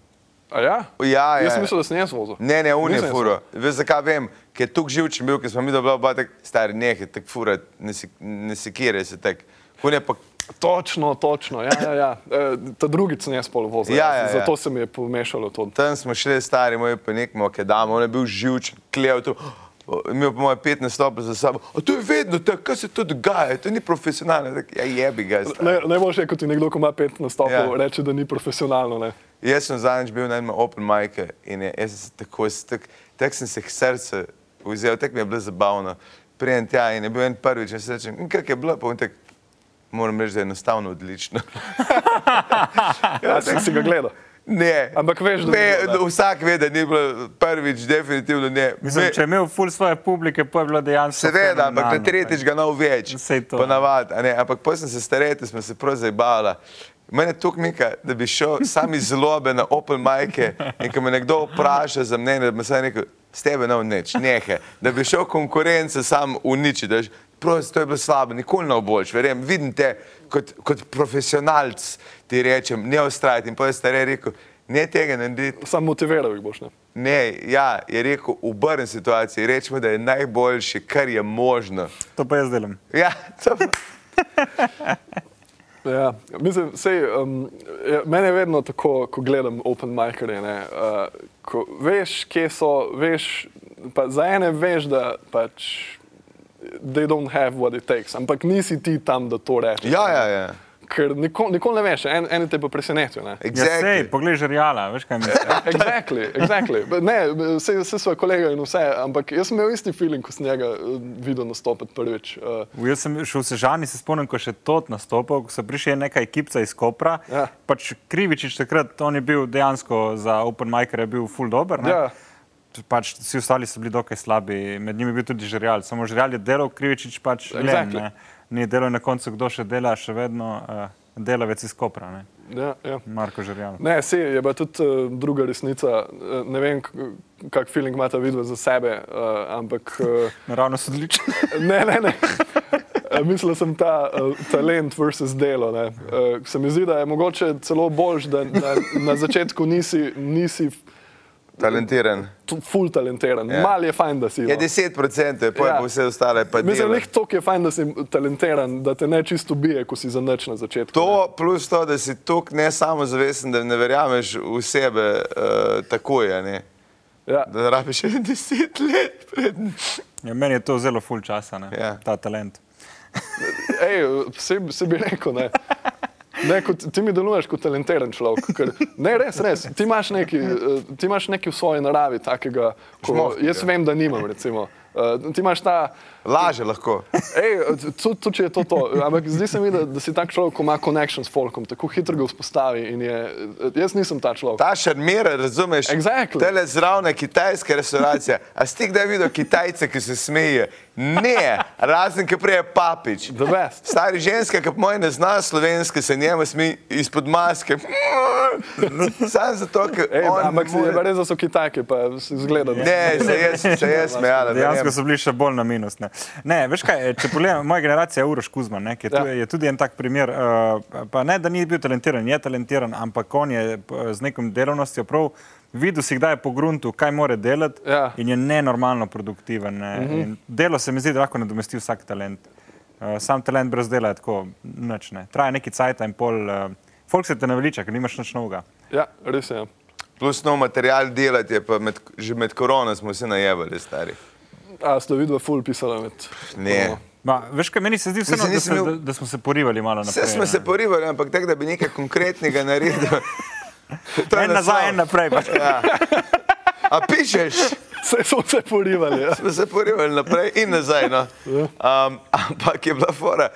A ja? Ja, ja. Jaz sem mislil, da sem jaz vozil. Ne, ne, un je furo. Veš, zakaj vem? Ker je tukaj živčen bil, ker smo mi dobili oba tak stari nekaj, tak fura, ne, se- ne sekire se tak. Un je pa, Točno, točno. Ja, ja, ja. E, ta drugi sem jaz pol vozil. Ja, ja, ja. Zato se mi je pomešalo to. tam smo šli stari, moj pa nek mokedam, on je bil živčen, klev tu. Imel pa moje 15 stopov za sabo. A to je vedno tako, kaj se to dogaja, to ni profesionalno. Tak, ja, jebi ga. Ne, najboljše je, ko ti nekdo, ko ima pet nastopov, Ja. ja. reče, da ni profesionalno. Ne. Jaz sem zadnjič bil na enem open micu in je, jaz sem se tako, tak, tak sem se k srcu vzel, tako mi je bilo zabavno. Prijem tja in je bil en prvič in se rečem, "In kako je bilo, pa on tak, moram reči, da je enostavno odlično. Ja, si, si ga gledal. Ne, Ampak veš, da ni ve, bilo, da. vsak ve, da ni bilo prvič, definitivno ne. Mislim, Ve- če je imel full svoje publike, pa je bilo dejansko. Seveda, ampak na tretjič ga nov več. Saj to. Ponavadi, a ne, ampak potem sem se starejte, smo se prav zabavali. Mene je tukaj nekaj, da bi šel sam iz zlobe na Open Mike in ko me nekdo vpraša za mnenje, da bi sam rekel, s tebe ne nič, nehe, da bi šel konkurence sam uničiti. Prosti, to je bilo slabo, nikoli ne boš, verjamem, vidim te kot, kot profesionalc, ti rečem, ne ustrajati. In potem je starej rekel, ne tega narediti, Sam motiviral jih boš. Ne. ne, ja, je rekel, obrni situacijo, rečemo, da je najboljše, kar je možno. To pa jaz delam. Ja, to, Ja, mislim, sej, um, ja, mene je vedno tako, ko gledam open micere. Uh, ko veš, kje so, veš, pa za ene veš, da pač they don't have what it takes, ampak nisi ti tam, da to rečeš. ja, ja, ja. Ker nikoli, nikoli ne veš, en, eni te pa presenetijo. ne. Ja, Exactly. poglej žerjala, veš kaj mi je. Exactly, exactly. Ne, vse, vse svoje kolege in vse, ampak jaz sem imel isti feeling, ko sem njega eh, videl nastopiti prvič. Uh, Jaz sem šel v Sežani, se spomnim, ko še tot nastopil, ko so prišli neka ekipca iz Kopra. Ja. Pač Krivičič takrat, on je bil dejansko za Open Micer, je bil full dober. ne. ja, Pač vsi ostali so bili dokaj slabi, med njimi je bil tudi Žerjal. Samo Žerjal je delal, Krivičič pač Exactly. ne. Ni delal in na koncu, kdo še dela, še vedno uh, delavec iz Kopra, ne. ja, ja. Marko Žerjal. Ne, se je pa tudi uh, druga resnica. Uh, ne vem, kak feeling imata vidva za sebe, uh, ampak uh, Naravno so odlični. ne, ne. ne. Uh, Mislil sem ta uh, talent versus delo. ne. Uh, se mi zdi, da je mogoče celo boljš, da, da na začetku nisi, nisi Talentiran. full talentiran. Ja. Mal je fajn, da si. Je no. 10 procent, pa Ja. vse ostale pa Mislim, dela. da to je fajn, da si talentiran, da te ne čisto bije, ko si zanač na začetku. ne. To plus to, da si tukaj ne samo zavesten, da ne verjameš v sebe uh, takoj, a ne. Ja. Da rabiš še 10 let pred. Ja, meni je to zelo full časa, ne, Ja. ta talent. Ej, vse bi rekel, ne. Ne, kot, ti mi deluješ kot talentiran človek. Ker, ne, res, res. Ti imaš nekaj, eh, ti imaš nekaj v svoji naravi takega, ko Šmoh, jaz ja. vem, da nimam. Recimo. Uh, ti imaš ta. Laže lahko. Tudi če je to to. Ampak zdi se mi, da, da si tak človek, ko ima connection s folkom, tako hitro ga vzpostavi. Je, jaz nisem ta človek. Ta šarmira, razumeš? Exactly. Tele zravne kitajske restauracije. A si ti kdaj videl Kitajce, ki se smeje? Ne, razen, ki prej je papič. The best. Stari ženska, ki moj ne zna slovenske, se njemu smeji izpod maske. Sam zato, ker. Ej, ampak ne si je more- res, da so Kitajke, pa se zgleda. da- Ne, se jaz, se jaz smejala. Dejansko so bili še bolj na minus. Ne, ne veš kaj, če pogledam, moja generacija je Uroš Kuzman, ne, ki je, tu, Ja. je tudi en tak primer. Uh, pa ne, da ni bil talentiran, je talentiran, ampak on je p- z nekom delovnostjo prav. Videl si, kdaj je po gruntu, kaj more delati, Ja. in je nenormalno produktiven. Ne. Uh -huh. Delo se mi zdi, da lahko nadomesti vsak talent. Uh, sam talent brez dela je tako noč. Ne. Traja neki cajt in pol. Uh, folk se te naveliča, ker nimaš nič novega. Ja, res je. Plus nov material delati je pa med, že med korono smo se najevali, stari. A ste videli, ful pisala med. Ne. Ma, veš kaj, meni se zdi vseeno, da, se, da, da smo se porivali malo naprej. Vse smo ne. se porivali, ampak tako, da bi nekaj konkretnega naredil. Je En nazaj, en naprej. pač. Ja. A pišeš? Vse smo se porivali. Ja. Smo se porivali naprej in nazaj. No. Um, ampak je bila fora,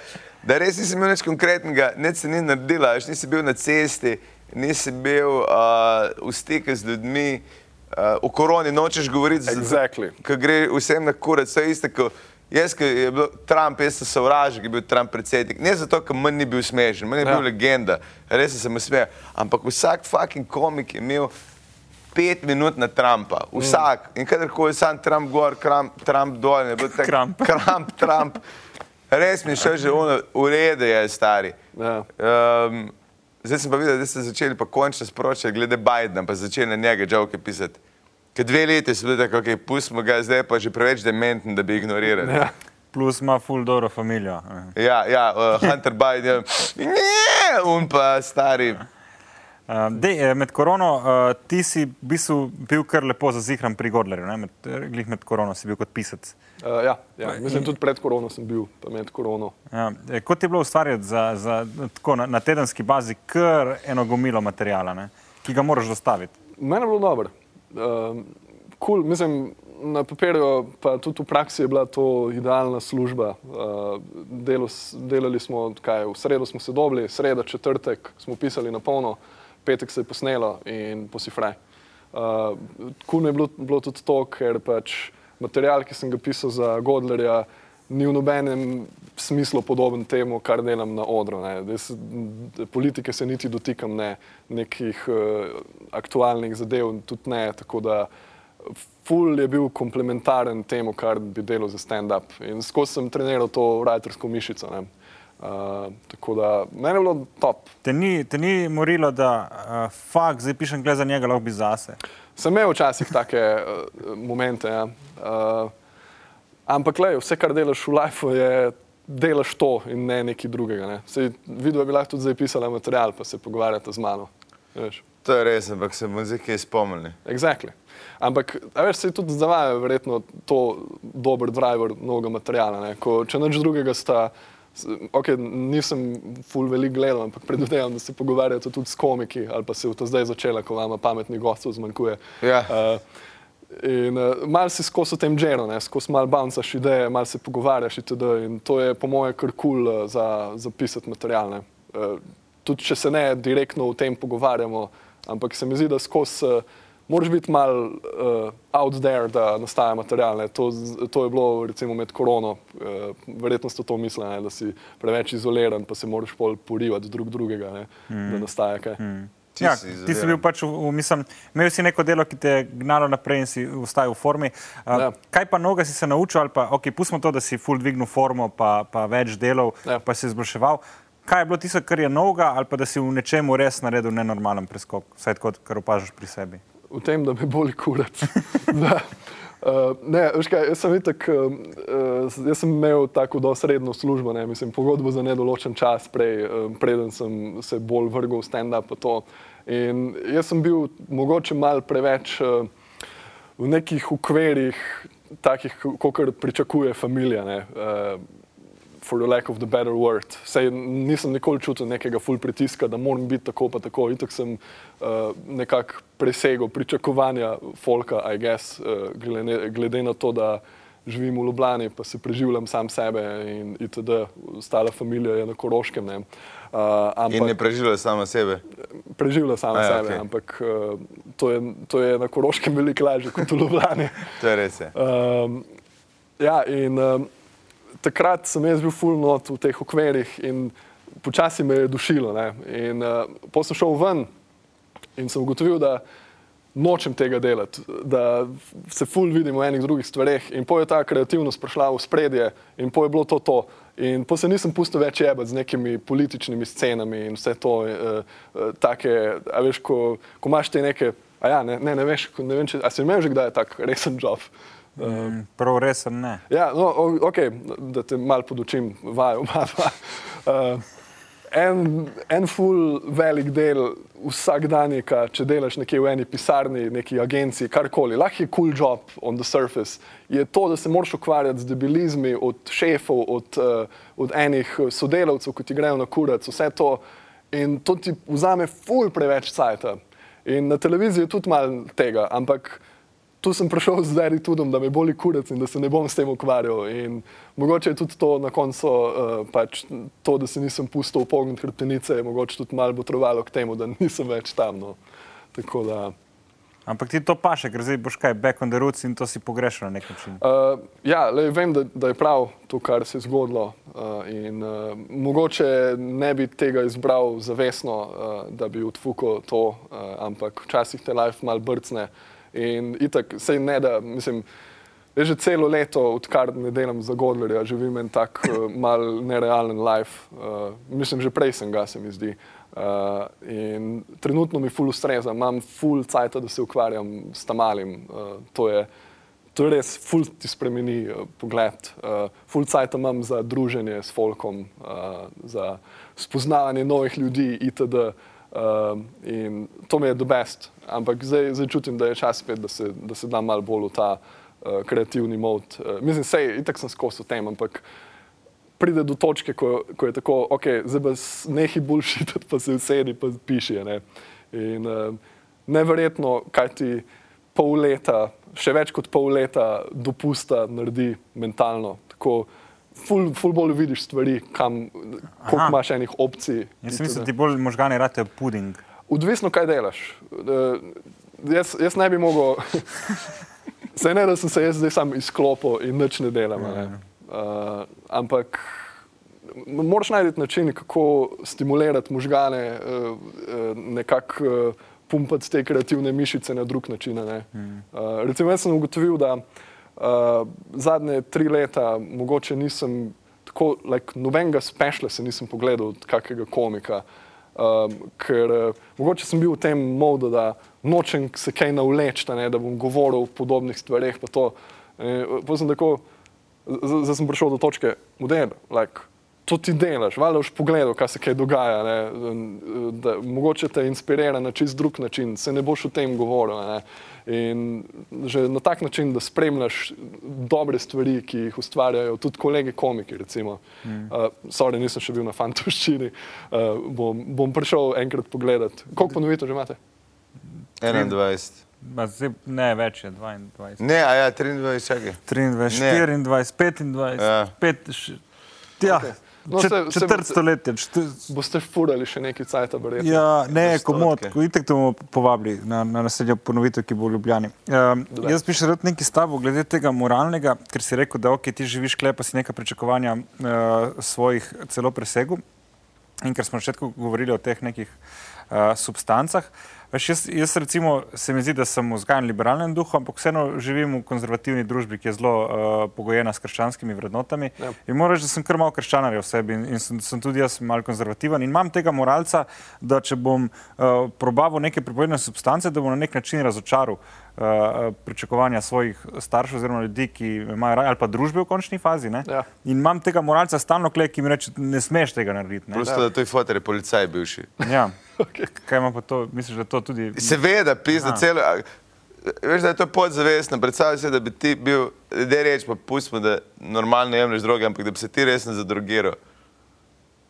da res nisem imel nič konkretnega, nič se ni naredila, veš, nisi bil na cesti, nisi bil uh, v stiku z ljudmi. Uh, v koroni nočeš govoriti, zato- Exactly. ker gre vsem na je isto, kot jaz, ki je bil Trump, jaz sem sovražnik, ki je bil Trump predsednik. Ne zato, ker manj ni bil smešen, manj je Ja. bil legenda, res sem se smejal. Ampak vsak fucking komik je imel pet minut na Trumpa, vsak. In kadarkoli sam Trump gor, Trump, Trump dol, je bil tak Kramp. Trump, Trump. Res mi je šel že ono, v redu je stari. Ja. Um, zdaj sem pa videl, da ste začeli pa končno sporočati glede Bidena, pa začeli na njega žavke pisati. Ker dve leti so bili tako, ok, pustimo ga, zdaj je pa že preveč dementen, da bi ignorirali. Ja. Plus ima full dobro familijo. Ja, ja uh, Hunter Biden, ne, un pa stari. Uh, dej, eh, med korono uh, ti si v bistvu bil kar lepo zazihran pri Godlerju, med, eh, glih med korono si bil kot pisec. Uh, ja, ja. Mislim, tudi pred korono sem bil, pa med korono. Ja, eh, kot je bilo ustvarjati za, za, tako, na, na tedenski bazi kar eno gomilo materijala, ne? ki ga moraš dostaviti. Mene je bilo dobro. Uh, cool, mislim, na papirju, pa tudi v praksi je bila to idealna služba. Delo, delali smo, kaj, v sredo smo se dobili, sreda, četrtek smo pisali na polno, petek se je posnelo in posifraj. Uh, mi je bilo, bilo tudi to, ker pač material, ki sem ga pisal za Godlerja, ni v nobenem smislu podoben temu, kar delam na odru. m, politike se niti dotikam, ne nekih uh, aktualnih zadev, tudi ne. Tako da ful je bil komplementaren temu, kar bi delal za stand-up. In skozi sem treniral to writersko mišico. ne. Uh, tako da meni je bilo top. Te ni, te ni morilo, da uh, fakt zdaj pišem gled za njega, lahko bi zase. Sem imel včasih take uh, momente. Ja. Uh, ampak, lej, vse, kar delaš v lifeu, je delaš to in ne nekaj drugega. Ne. Sej, vidva bi lahko tudi zdaj pisala material, pa se pogovarjata z mano. Veš. To je res, ampak se kaj spomnili. Exactly. Ampak, a veš, se tudi za vaju verjetno to dober driver novega materijala. ne. Ko, če nič drugega sta, s- ok, nisem full velik gledal, ampak predvidevam, da se pogovarjate tudi s komiki ali pa se je to zdaj začela, ko vam pametnih gostov zmanjkuje. Ja. Uh, in uh, mal si skozi v tem džeru, skozi mal bouncaš ideje, mal se pogovarjaš itd. In to je po moje kar kul cool, uh, za zapisati material. ne. Uh, tudi če se ne direktno o tem pogovarjamo, ampak se mi zdi, da skozi uh, moraš biti mal uh, out there, da nastaja material. ne. To, to je bilo recimo med korono, uh, verjetno ste to mislili, ne, da si preveč izoliran, pa se moraš pol porivati drug drugega, ne, mm. da nastaja kaj. Mm. Ti ja, si ti si izoliran. bil pač v, v mislim, imel si neko delo, ki te je gnalo naprej in si vstajal v formi. Uh, Ja. Kaj pa noga si se naučil, ali pa, ok, pustimo to, da si full dvignil formo, pa, pa več delov, Ja. pa si izboljševal. Kaj je bilo tisto, kar je noga, ali pa da si v nečemu res naredil nenormalen preskok, vsaj tako, kar opažaš pri sebi? V tem, da me boli kurac. da. Uh, ne, veš kaj, jaz sem itak, uh, jaz sem imel tako dosredno službo, ne, mislim, pogodbo za nedoločen čas, prej, uh, preden sem se bolj vrgel v stand-up. pa to. In jaz sem bil mogoče mal preveč uh, v nekih ukverih, takih, kot pričakuje familija. Ne, uh, for the lack of the better word. Sej nisem nikoli čutil nekega full pritiska, da moram biti tako pa tako. Itak sem uh, nekako presegel pričakovanja folka, I guess, uh, glede, glede na to, da živim v Ljubljani, pa se preživljam sam sebe in itd. Ostala družina je na Koroškem. ne. Uh, ampak, In ne preživlja samo sebe. preživlja sama A ja, sebe, okej. ampak uh, to, je, to je na Koroškem veliko lažje kot v Ljubljani. To je res. je. Um, ja, in um, takrat sem jaz bil full not v teh okvirih in počasi me je dušilo. Ne? In uh, potem sem šel ven in sem ugotovil, da nočem tega delati, da se full vidim v enih drugih stvareh. In po je ta kreativnost prišla v spredje in po je bilo to to. In po se nisem pustil več jebati z nekimi političnimi scenami in vse to, uh, uh, take, a veš, ko, ko imaš te neke, a ja, ne, ne, ne veš, ne vem, če, a si imel že kdaj tak resen job. Mm, Prav resen ne. Ja, no, o- ok, da te malo podučim, vajo, oba dva. Uh, en, en full velik del vsakdanjika, če delaš nekje v eni pisarni, neki agenciji, karkoli, lahko je cool job on the surface, je to, da se moraš ukvarjati z debilizmi od šefov, od, uh, od enih sodelavcev, ki ti grejo na kurac, vse to. In to ti vzame full preveč cajta. In na televiziji je tudi malo tega, ampak tu sem prišel z veritudom, da me boli kurac in da se ne bom s tem ukvarjal. In mogoče je tudi to na koncu, uh, pač to, da se nisem pustil v pognit hrbtenice, je mogoče tudi malo botrovalo k temu, da nisem več tam. No. Tako da. Ampak ti to paše, ker zdaj boš kaj back on the roots in to si pogrešal na nek način. Uh, ja, lej, vem, da, da je prav to, kar se je zgodilo. Uh, in, uh, mogoče ne bi tega izbral zavestno, uh, da bi odfukal to, uh, ampak včasih te life mal brcne. In itak, sej ne da, mislim, jaz že celo leto, odkar ne delam za Godlerja, živim en tak uh, mal nerealen life. Uh, mislim, že prej sem ga, se mi zdi. Uh, in trenutno mi ful ustreza, imam ful cajt, da se ukvarjam s tamalim. Uh, to, je, to je res, ful ti spremeni uh, pogled. Uh, ful cajt imam za druženje s folkom, uh, za spoznavanje novih ljudi itd. Uh, in to mi je do best. Ampak zdaj, zdaj čutim, da je čas spet, da se, da se dam malo bolj v ta uh, kreativni mod. Uh, mislim, sej, itak sem skozi v tem, ampak pride do točke, ko, ko je tako, ok, zdaj pa nehi bullshit, pa se usedi, pa piši. Ne? In uh, neverjetno, kaj ti pol leta, še več kot pol leta dopusta naredi mentalno. Tako, ful, ful bolj vidiš stvari, kam, koliko imaš enih opcij. Jaz mislim, da ti bolj možgani rate puding. Odvisno, kaj delaš. Uh, jaz, jaz ne bi mogel, se ne da sem se jaz zdaj sam izklopil in nič ne delam. a Ne? Uh, ampak moraš najti način, kako stimulirati možgane, uh, nekako uh, pumpati te kreativne mišice na drug način. ne. Uh, recimo, jaz sem ugotovil, da uh, zadnje tri leta mogoče nisem tako, like, nobenega spešla se nisem pogledal od kakega komika. Um, ker uh, mogoče sem bil v tem modu, da nočem se kaj navleči, ne, da bom govoril o podobnih stvareh. pa to. Eh, pa sem tako, zdaj sem prišel do točke, model, like, to ti delaš, valjda boš pogledal, kaj se kaj dogaja. Ne, da, mogoče te inspirira na čist drug način, se ne boš o tem govoril. Ne. In že na tak način, da spremljaš dobre stvari, ki jih ustvarjajo tudi kolege komiki. Recimo. Mm. Uh, sorry, nisem še bil na fantoščini, uh, bom, bom prišel enkrat pogledat. Koliko ponovitev že imate? 21. Ma Zdaj, ne, več je 22. Ne, a ja, 23, čakaj. 23, Ne. 24, 25, Ja. 5, š, ja, Okej. No, čet- se- četrt stoletje. četrt- Boste furali še nekaj cajta, verjetno. Ja, ne, komod, itek te bomo povabili na, na naslednjo ponovitev, ki bo v Ljubljani. Um, Dobre. jaz bi še rad nekaj stavil glede tega moralnega, ker si rekel, da ok, ti živiš klepa, si neka pričakovanja uh, svojih celo presegu. In ker smo na začetku govorili o teh nekih uh, substancah. Veš, jaz, jaz recimo se mi zdi, da sem vzgajan v liberalnem duhu, ampak vseeno živim v konzervativni družbi, ki je zelo uh, pogojena s krščanskimi vrednotami. Ja. In reči, da sem kar malo krščanarja v sebi in, in sem, sem tudi jaz malo konzervativen. In imam tega moralca, da če bom uh, probaval neke prepovedane substance, da bom na nek način razočaral uh, pričakovanja svojih staršev oziroma ljudi, ki imajo raje, ali pa družbe v končni fazi. ne. Ja. In imam tega moralca stalno klej, ki mi reče, ne smeš tega narediti. ne. Plus to, da tvoj fotor je policaj bivši. Ja. Kaj ima pa to, misliš, da to tudi. Seveda, pisa Aha. celo. a, Veš, da je to podzavestno. Predstavljaj si, da bi ti bil, da reč pa pustimo, da normalno jemliš droge, ampak da bi se ti resno zadrogiral.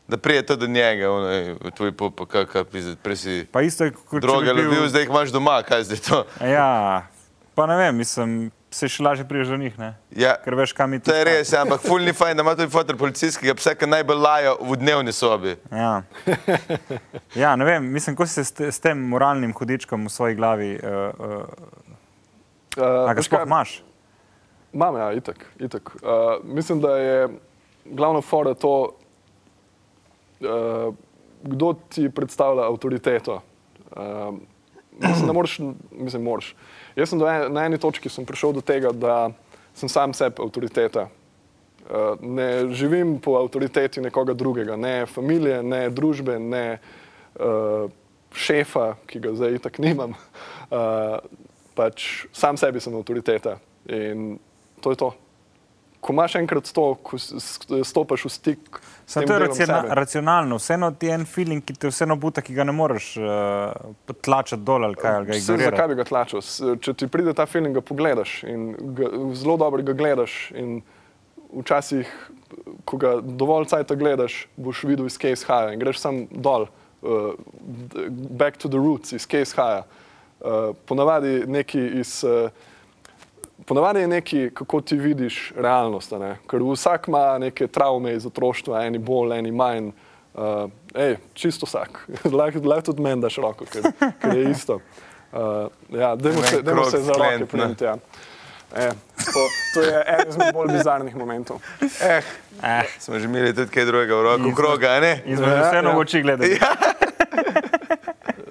Da prije to do njega, ono, tvoj popa, kakak, prej si Pa isto je kot droge bi bil- lovil, zdaj jih imaš doma, kaj zdaj to? Ja, pa ne vem, mislim, se še lažje priješ do njih, ne? Ja. ker veš, kam iti. To je res, ja, ampak ful ni fajn, da ima tudi fotor policijskega psa, ki najbolj lajo v dnevni sobi. Ja. ja, ne vem, mislim, ko si se s, te, s tem moralnim hudičkom v svoji glavi, uh, uh, Uh, a ga sploh kaj? imaš? Imam, ja, itak. itak. Uh, mislim, da je glavno fora to, uh, kdo ti predstavlja avtoriteto. Uh, mislim, da moraš, mislim, moraš. Jaz sem en, na eni točki prišel do tega, da sem sam sebi avtoriteta. Uh, ne živim po avtoriteti nekoga drugega, ne familije, ne družbe, ne uh, šefa, ki ga zdaj itak nimam. Uh, pač sam sebi sem avtoriteta in to je to. Ko imaš enkrat to, ko stopiš v stik s Samo tem to je delom raciona, sebe. racionalno, vseeno ti je en feeling, ki te vseeno buta, ki ga ne moreš uh, tlačati dol ali kaj, ali Saj Zakaj bi ga tlačil? Če ti pride ta feeling, ga pogledaš in ga, zelo dobro ga gledaš. In včasih, ko ga dovolj cajt gledaš, boš videl, iz kje izhaja in greš sam dol, uh, back to the roots, iz kje izhaja. Uh, ponavadi neki iz. Uh, Ponavadi je neki, kako ti vidiš realnost. a ne. Ker vsak ima neke travme iz otroštva, eni bolj, eni manj. Uh, ej, čisto vsak. Lahko tudi meni daš roko, ker, ker je isto. Uh, ja, dajmo se, dajmo se za roke prijeti. Ja. E, to, to je eden izmed bolj bizarnih momentov. Eh, Eh, smo že imeli tudi kaj drugega v roku, Izmed- kroga, a ne? Izmed Ja, vseeno ja. v oči gledati.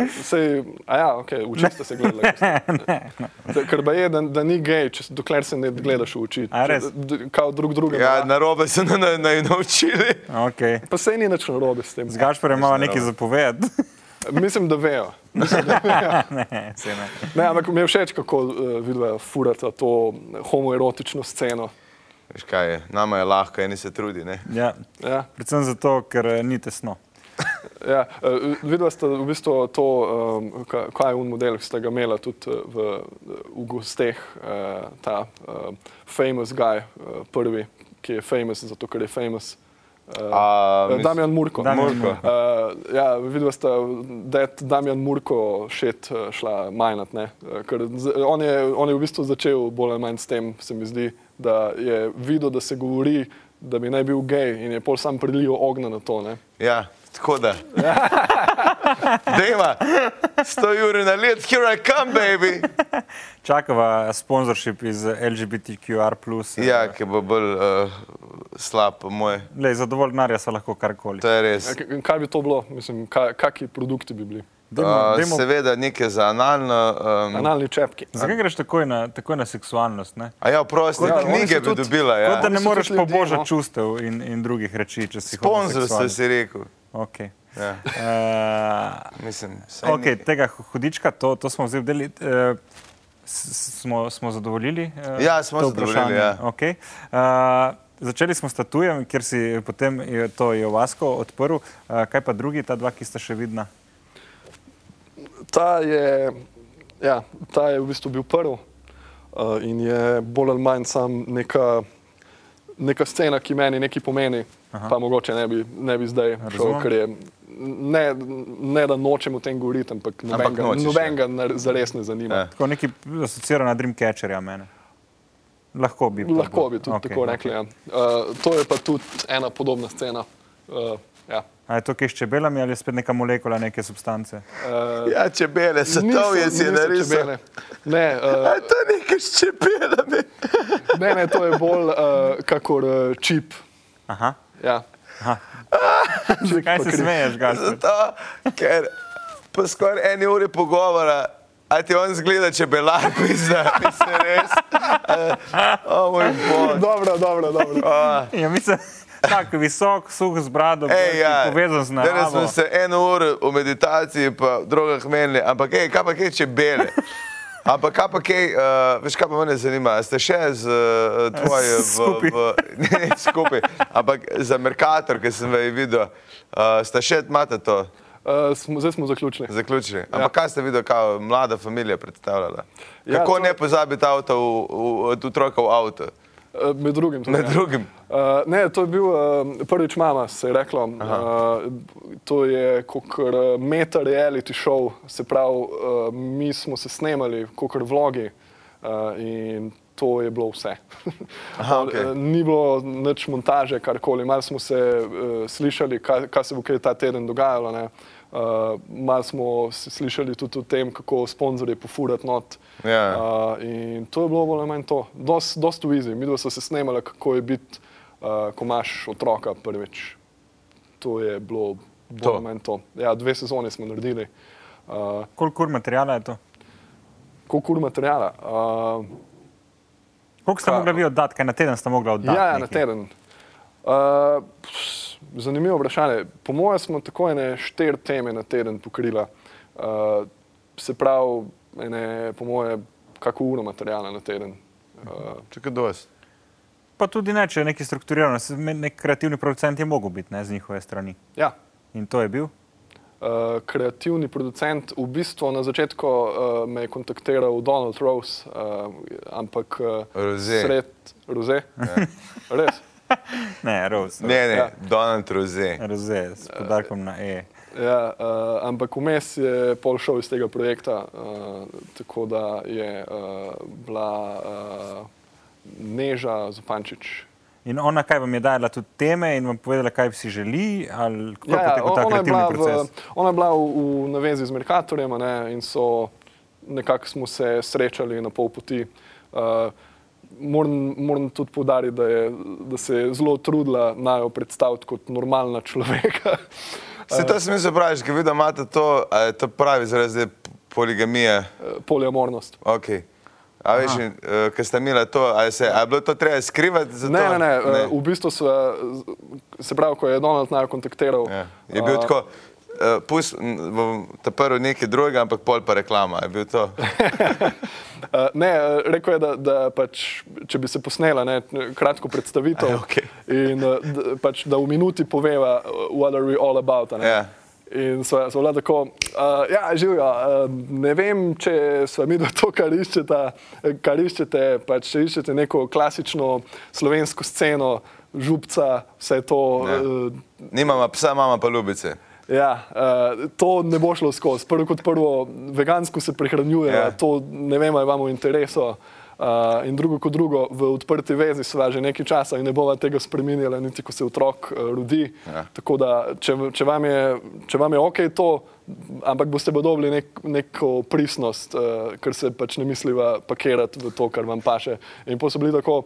Sej, a ja, okay, v oči ste se gledali. Da- Ker pa je, da, da ni gej, če, se- dokler se ne gledaš v oči. Kao drug drugega. Ja, na robe so na, na, na, naučili. Okay. Pa se ni nič narobe s tem. Z Gašporjem imamo nekaj zapovedati. Mislim, da vejo. ne, se ne. Ne, ampak mi je všeč, kako uh, vidva furata to homoerotično sceno. Veš kaj je, nama je lahko, eni se trudi, ne? Ja, Ja, predvsem zato, ker eh, ni tesno. Ja. Uh, vidva sta v bistvu to, um, ka- kaj je un model, ki ste ga imela tudi eh, v, v gosteh, uh, ta uh, famous guy, uh, prvi, ki je famous zato, ker je famous. Uh, A, Damjan Murko. Damjan Murko. Uh, ja, videla sta, da je Damjan Murko šet šla majnat. ne. Ker On je, on je v bistvu začel bolj ali manj s tem, se mi zdi, da je videl, da se govori, da bi naj bil gej in je pol sam prilil ognja na to. Ne. Ja, tako da. Dejma, 100 ur na let, here I come, baby. Čakava sponzorship iz LGBTQR. eh, Ja, ki bo bolj uh, slab, po moje. Lej, za dovolj denarja se lahko karkoli. To je res. Ja, Kaj bi to bilo? Mislim, kaj, kakšni produkti bi bili? Dajmo, Uh, dajmo, seveda, nekaj za analno. Um, Analni čepki. zakaj greš takoj na, takoj na seksualnost? Ne? a ja, prosti, Ja, ja, knjige bi tudi- dobila. Kot da Ja. ne moreš pobožati no. čustev in, in drugih reči, če si Sponzorstvo homoseksualen. si rekel. Okay. Ja. Uh, Mislim, okay, ni- tega hudička, to, to smo zdaj vzeli. Uh, smo, smo zadovoljili? Uh, Ja, smo zadovoljili, vprašanje? ja. Okay. Uh, začeli smo s tatujem, kjer si potem je to je Vasko odprl. Uh, kaj pa drugi, ta dva, ki sta še vidna? Ta je, ja, ta je v bistvu bil prvi uh, in je bolj ali manj sam neka, neka scena, ki meni nekaj pomeni, Aha. pa mogoče ne bi, ne bi zdaj šel, Razumem. ker je ne, ne da nočem o tem govoriti, ampak nobenega, ja. nobenega nar- zares ne zanima. Ja. Tako neki asocira na Dreamcatcherja mene. Lahko bi. Lahko bi tudi okay, tako rekli. Ja. Uh, to je pa tudi ena podobna scena. Uh, ja. A je to kaj s čebelami ali je spet neka molekula, neke substance? uh, Ja, čebele, svetovje si je narisal. Ne, uh, A to je nekaj s čebelami. ne, ne, to je bolj uh, kakor uh, čip. Aha. Ja. Zakaj se smeješ, Gaspar? Zato, ker po skoraj eni uri pogovora, a ti on zgleda čebelar, pizda, mislim res. Uh, o moj bog. Dobro, dobro, dobro. Uh, Ja, mislim, tako visok, suh z brado, Ej, ja, povezan z Danes naravo. smo se eno uro v meditaciji, pa drugah menili, ampak ej, kaj pa kaj čebele? Ampak kaj pa kaj, uh, veš kaj pa mene zanima, ste še z uh, tvoje v, Skupaj. v, ne, ne, skupaj, ampak za Merkator, ki sem ga videl, uh, ste še imate to Uh, smo, zdaj smo zaključili. zaključili. Ampak kaj ste videli, kao mlada familija predstavljala? Ja, Kako to- ne pozabiti avto v, v, v otroka v avto? Uh, med drugim. tudi, Med ja. drugim. Uh, ne, to je bil uh, prvič mama, se je reklo. Uh, to je kot meta reality show, se pravi, uh, mi smo se snemali kot vlogi uh, in to je bilo vse. Aha, okej. eh, Ni bilo nič montaže, karkoli. Malo smo se uh, slišali, kaj, kaj se bo kaj ta teden dogajalo. ne. Uh, malo smo slišali tudi o tem, kako sponzorje pofurati not. Ja. Uh, in to je bilo bolj ali manj to. Dost, dost v izi. Mi dva smo se snemali, kako je biti, uh, ko imaš otroka prvič. To je bilo bolj To. ali manj to. Ja, dve sezoni smo naredili. Uh, Koliko ur materijala je to? koliko ur materijala? Uh, Koliko ste mogli vi oddati, kaj na teden ste mogli oddati? Ja, ja, na nekaj? teden. Uh, zanimivo vprašanje. Po mojem smo tako ene štiri teme na teden pokrila. Uh, se pravi, ene, po mojem, kako uro materijala na teden. Uh, Čakaj, dost. Pa tudi ne, če je neki strukturirano, se- nek kreativni producent je mogel biti ne, z njihove strani. ja. In to je bil. Uh, kreativni producent, v bistvu na začetku uh, me je kontaktiral Donald Rose, uh, ampak uh, Roze. sred Roze. Ja. Res. Ne, Rose. Ne, ne, Ja. Donald Roze. Roze, s podarkom na E. Ja, uh, ampak vmes je pol šel iz tega projekta, uh, tako da je uh, bila uh, Neža Zupančič. In ona, kaj vam je dala tudi teme in vam povedala, kaj si želi, ali kako Ja, ja, poteka ta ona, je kreativni proces? v, ona je bila v, v navezi z Merkatorjem a ne, in so nekako smo se srečali na pol poti. Uh, moram, moram tudi povdariti, da, je, da se je zelo trudila najo predstaviti kot normalna človeka. Se to sem jaz vprašal, ker vidim, da imate to, a je to pravi zaradi poligamije. Uh, Poliamornost. Okay. A veš, uh, ker ste imeli to, a je, se, a je bilo to treba skrivati? Zato? Ne, ne, ne, ne. V bistvu so, se pravi, ko je Donald naj kontaktiral. Ja. Je bil uh, tako, uh, pust, m, bom ta prvi nekaj drugega, ampak pol pa reklama. Je bil to? Uh, ne, uh, rekel je, da, da pač, če bi se posnela ne, kratko predstavitev Aj, okej. in uh, d, pač, da v minuti poveva, what are we all about. ne. Ja. In so, so bila tako, uh, ja, živijo, uh, ne vem, če smo mi do to, kar iščete, kar iščete, pač če iščete neko klasično slovensko sceno, župca, vse to. Ja. Uh, Nimamo psa, imamo pa ljubice. Ja, uh, to ne bo šlo skozi. Prvo kot prvo, vegansko se prehranjuje, Ja. to ne vemo, ali imamo intereso. Uh, in drugo kot drugo, v odprti vezi sva že nekaj časa in ne bova tega spremenila, niti ko se otrok uh, rodi. Ja. Tako da, če, če, vam je, če vam je ok to, ampak boste dobili nek, neko pristnost, uh, ker se pač ne misliva pakirati v to, kar vam paše. In pa so bili tako.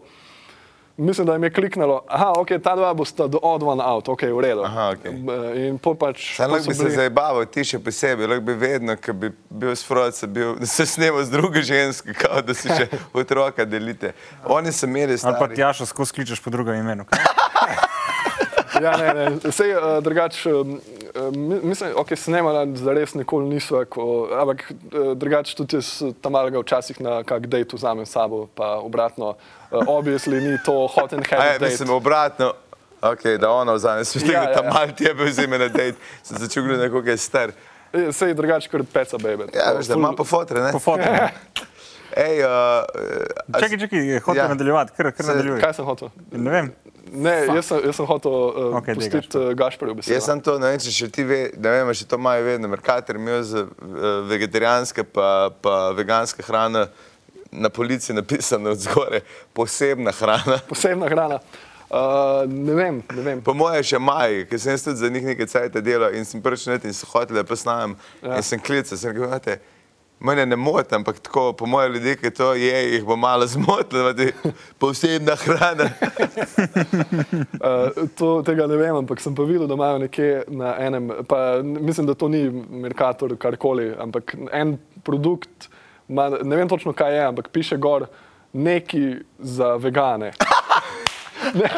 Mislim, da jim je kliknilo, da ok, ta dva bosta do odd one out, ok, v redu. Aha, okej. Eh, In pol pač. Sam lahko bi se bili- zabaval, ti še posebej, lahko bi vedno, ko bi bil s Frojcem, bil, da se snema z drugo žensko, kao da si še otroka delite. Oni so imeli Ali pa. Tjašo skozi kličeš po drugem imenu. Ja, ne, ne. Sej, uh, drugač, uh, mislim, ok, snemala zares nikoli nisva, ko, ampak uh, drugač tudi jaz tam malega včasih na kak dejt vzamem sabo, pa obratno. Uh, obviously ni to hot and heavy je, date. mislim, obratno. Okay, da ona vzame, spet Ja, tega ja, tam ja. mal tebe vzame na dejt, sem začel gledati, kako je star. Eh, Sej drugač kot peca bebe. Ja, veš, da ima pa fotre, ne? Po fotu. Ej, uh, Čakaj, čakaj, hočem Ja. nadaljevati, kar, kar Se- nadaljuj. Kaj sem hotel? Ne vem. Ne, jaz sem, jaz sem hotel uh, Okej, daj, pustiti uh, Gašporju besedo. Jaz sem to, ne vem, če še ti ve, ne vem, še to imajo vedno, Merkator imel za uh, vegetarijanske pa, pa veganske hrane na polici napisano od zgore, posebna hrana. Posebna hrana. Uh, ne vem, ne vem. Po moje še maj, ker sem tudi za njih nekaj cajta delal in sem prvič net in so hoteli, da posnamem ja. In sem klical, sem rekel, "Veste, mene ne moti, ampak tako, po moje ljudi, ki to je, jih bo malo zmotilo, da je posebna hrana. Uh, to, tega ne vem, ampak sem pa videl, da imajo nekje na enem, pa mislim, da to ni Merkator karkoli, ampak en produkt, ima, ne vem točno kaj je, ampak piše gor neki za vegane. Ne,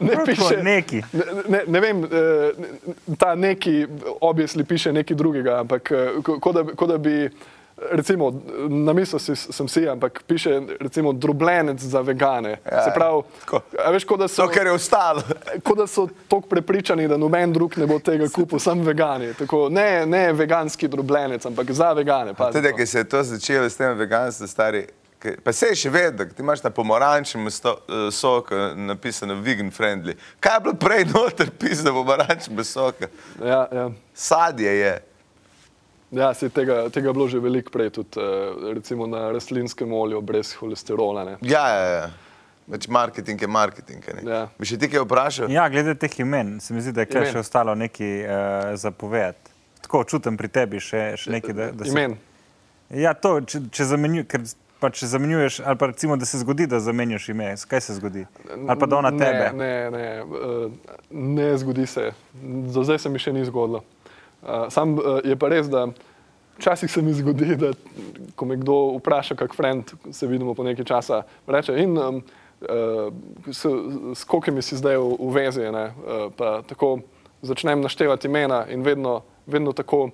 ne piše neki. Ne, ne, ne vem, eh, ta neki, obvisli piše nekaj drugega, ampak eh, ko- kot da, bi- kot da bi, recimo, na misel si, sem si, ampak piše recimo drobljenec za vegane. Ja, Se pravi, a veš, kot da so To, kar je ostalo. kot da so tako prepričani, da noben drug ne bo tega kupil, samo vegani. Tako, ne, ne veganski drobljenec, ampak za vegane. Tudi, ki se je to začelo s tem veganstvom, stari. Pa se je še vedno, ti imaš na pomarančnem sto- eh, soku napisano vegan friendly. Kaj je bilo prej noter pisano pomarančnem soku? Ja, ja. Sadje je. Ja, se tega, tega je bilo že veliko prej, tudi uh, recimo na rastlinskem olju brez holesterola. Ne. Ja, ja, ja. Več marketing je marketing. Ja. Bi še ti kaj vprašal? Ja, glede teh imen, se mi zdi, da je kaj še ostalo nekaj uh, zapovedati. Tako čutim pri tebi še, še nekaj, da, da se- Imen. Ja, to, če, če, zamenju, ker pa če zamenjuješ, ali pa recimo, da se zgodi, da zamenjaš ime, kaj se zgodi? Ali pa da ona tebe. Ne, ne, ne, uh, ne zgodi se. Do zdaj se mi še ni zgodilo. Uh, sam uh, je pa res, da včasih se mi zgodi, da ko me kdo vpraša, kak friend, se vidimo po nekaj časa, reče in um, s, s kolikimi si zdaj v, v vezi, ne, pa tako začnem naštevati imena in vedno, vedno tako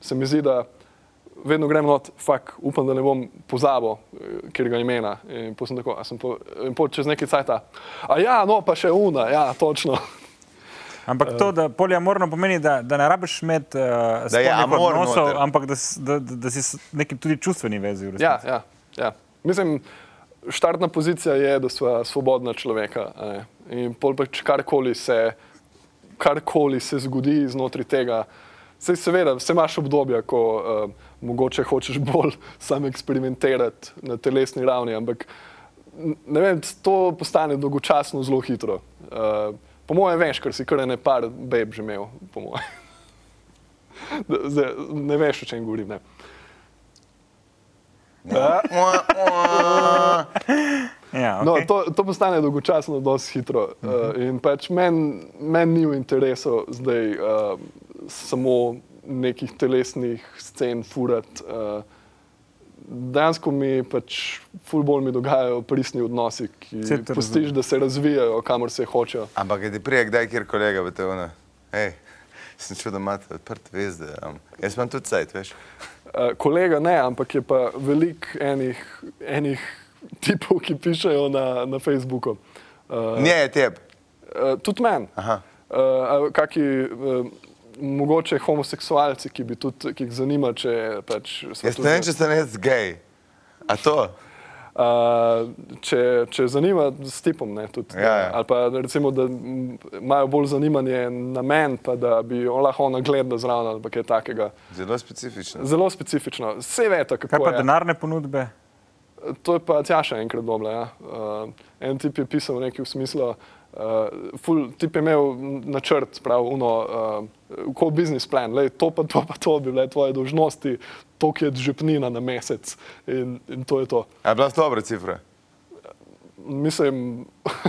se mi zdi, da vedno grem not, fak, upam, da ne bom pozabil, eh, ker ga imena. In pol sem tako, a sem po, in pol čez nekaj cajta. A ja, no, pa še una, ja, točno. Ampak to, da poliamorno pomeni, da, da ne rabiš imeti uh, amor odnosov, noter. ampak da, da, da, da si neki tudi čustveni vezi. Ja, ja, ja. Mislim, štartna pozicija je, da smo svobodna človeka. ne. In pol pač karkoli se, karkoli se zgodi znotraj tega. Sej seveda, vse imaš obdobja, ko uh, mogoče hočeš bolj sam eksperimentirati na telesni ravni, ampak ne vem, to postane dolgočasno zelo hitro. Uh, po mojem, veš, ker si kar ne par beb že imel, po mojem. Da- zdaj, ne veš, o čem govorim. Ne. Ja. Ja, No, okay. to, to postane dolgočasno, dosti hitro. Uh, in pač meni men ni v interesu zdaj uh, samo nekih telesnih scen furati. Uh, Dejansko mi pač ful bolj mi dogajajo pristni odnosi, ki te pustiš, da se razvijajo, kamor se hočejo. Ampak je ti prije, kdaj kjer kolega v te ono? Hej, sem čutil, da imate odprt vezde. Um, jaz imam tudi sajt, veš. Uh, kolega ne, ampak je pa veliko enih, enih tipov, ki pišejo na, na Facebooku. Uh, Nje je teb. Uh, tudi meni. Aha. Uh, kaki, uh, mogoče homoseksualci, ki, bi tudi, ki jih zanima, če pač so Jaz ne vem, če ste res gej. A to? Uh, če, če zanima s tipom, ne, tudi, Ja, ja. ali pa recimo, da imajo bolj zanimanje na men, pa da bi on lahko ona gledala zraven ali pa kaj takega. Zelo specifično. Zelo specifično. Vse veste, kako Kaj pa je. denarne ponudbe? To je pa Tjaša enkrat dobila. Ja. Uh, en tip je pisal nekaj v smislu, uh, ful, tip je imel načrt, prav, uno, uh, kot biznis plan, lej, to pa to pa to bi bile tvoje dožnosti, to je žepnina na mesec in, in to je to. A je bila dobra cifra? Mislim,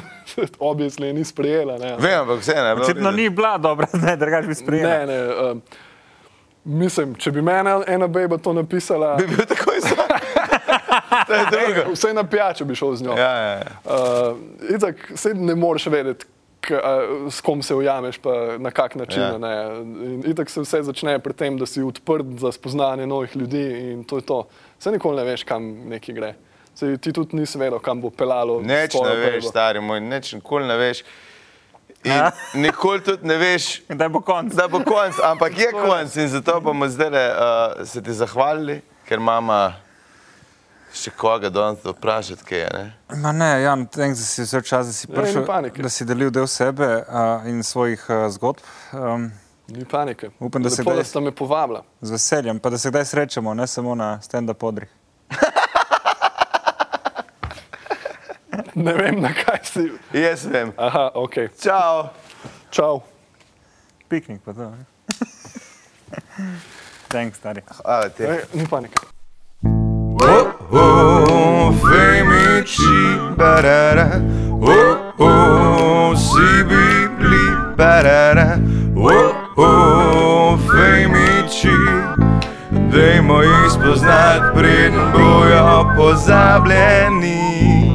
objesli ni sprejela. Ne, Vem, ampak vseeno je bilo. Očitno ni bila dobra, ne, drugač bi sprejela. ne, ne um, mislim, če bi meni ena beba to napisala, Bi bil takoj sam. to je drugo. Vse na pijačo bi šel z njo. Ja, ja, ja. Uh, itak, se ne moreš vedeti, k, uh, s kom se ujameš, pa na kak način. Ja. Ja. In itak se vse začne pri tem, da si odprt za spoznanje novih ljudi in to je to. Vse nikoli ne veš, kam neki gre. Sej, ti tudi nisi vedel, kam bo pelalo. Neč ne veš, bebo. stari moj, neč nikoli ne veš. In Ja. nikoli tudi ne veš, Kdaj bo konc? da bo konc, ampak je konc in zato bomo zdaj uh, se ti zahvalili, ker imamo še koga danes vprašati, kaj je. Ne? Ma ne, Jan, thanks, da si vse čas, da si prišel, panike. da si delil del sebe uh, in svojih uh, zgodb. Um, Ni panike. Upam, da se Lepo, kdaj- da sta me povabila. z veseljem, pa da se kdaj srečamo, ne samo na stand-up podrih. Ne vem, na kaj si. Jaz vem. Aha, ok. Čau! Čau. Piknik pa to. ne. Thanks, stari. Hvala ti. Ni panike. Oh, oh, femici, barara. Oh, oh, sibibli, barara. Oh, oh, femici. Dajmo jih spoznati, preden bojo pozabljeni.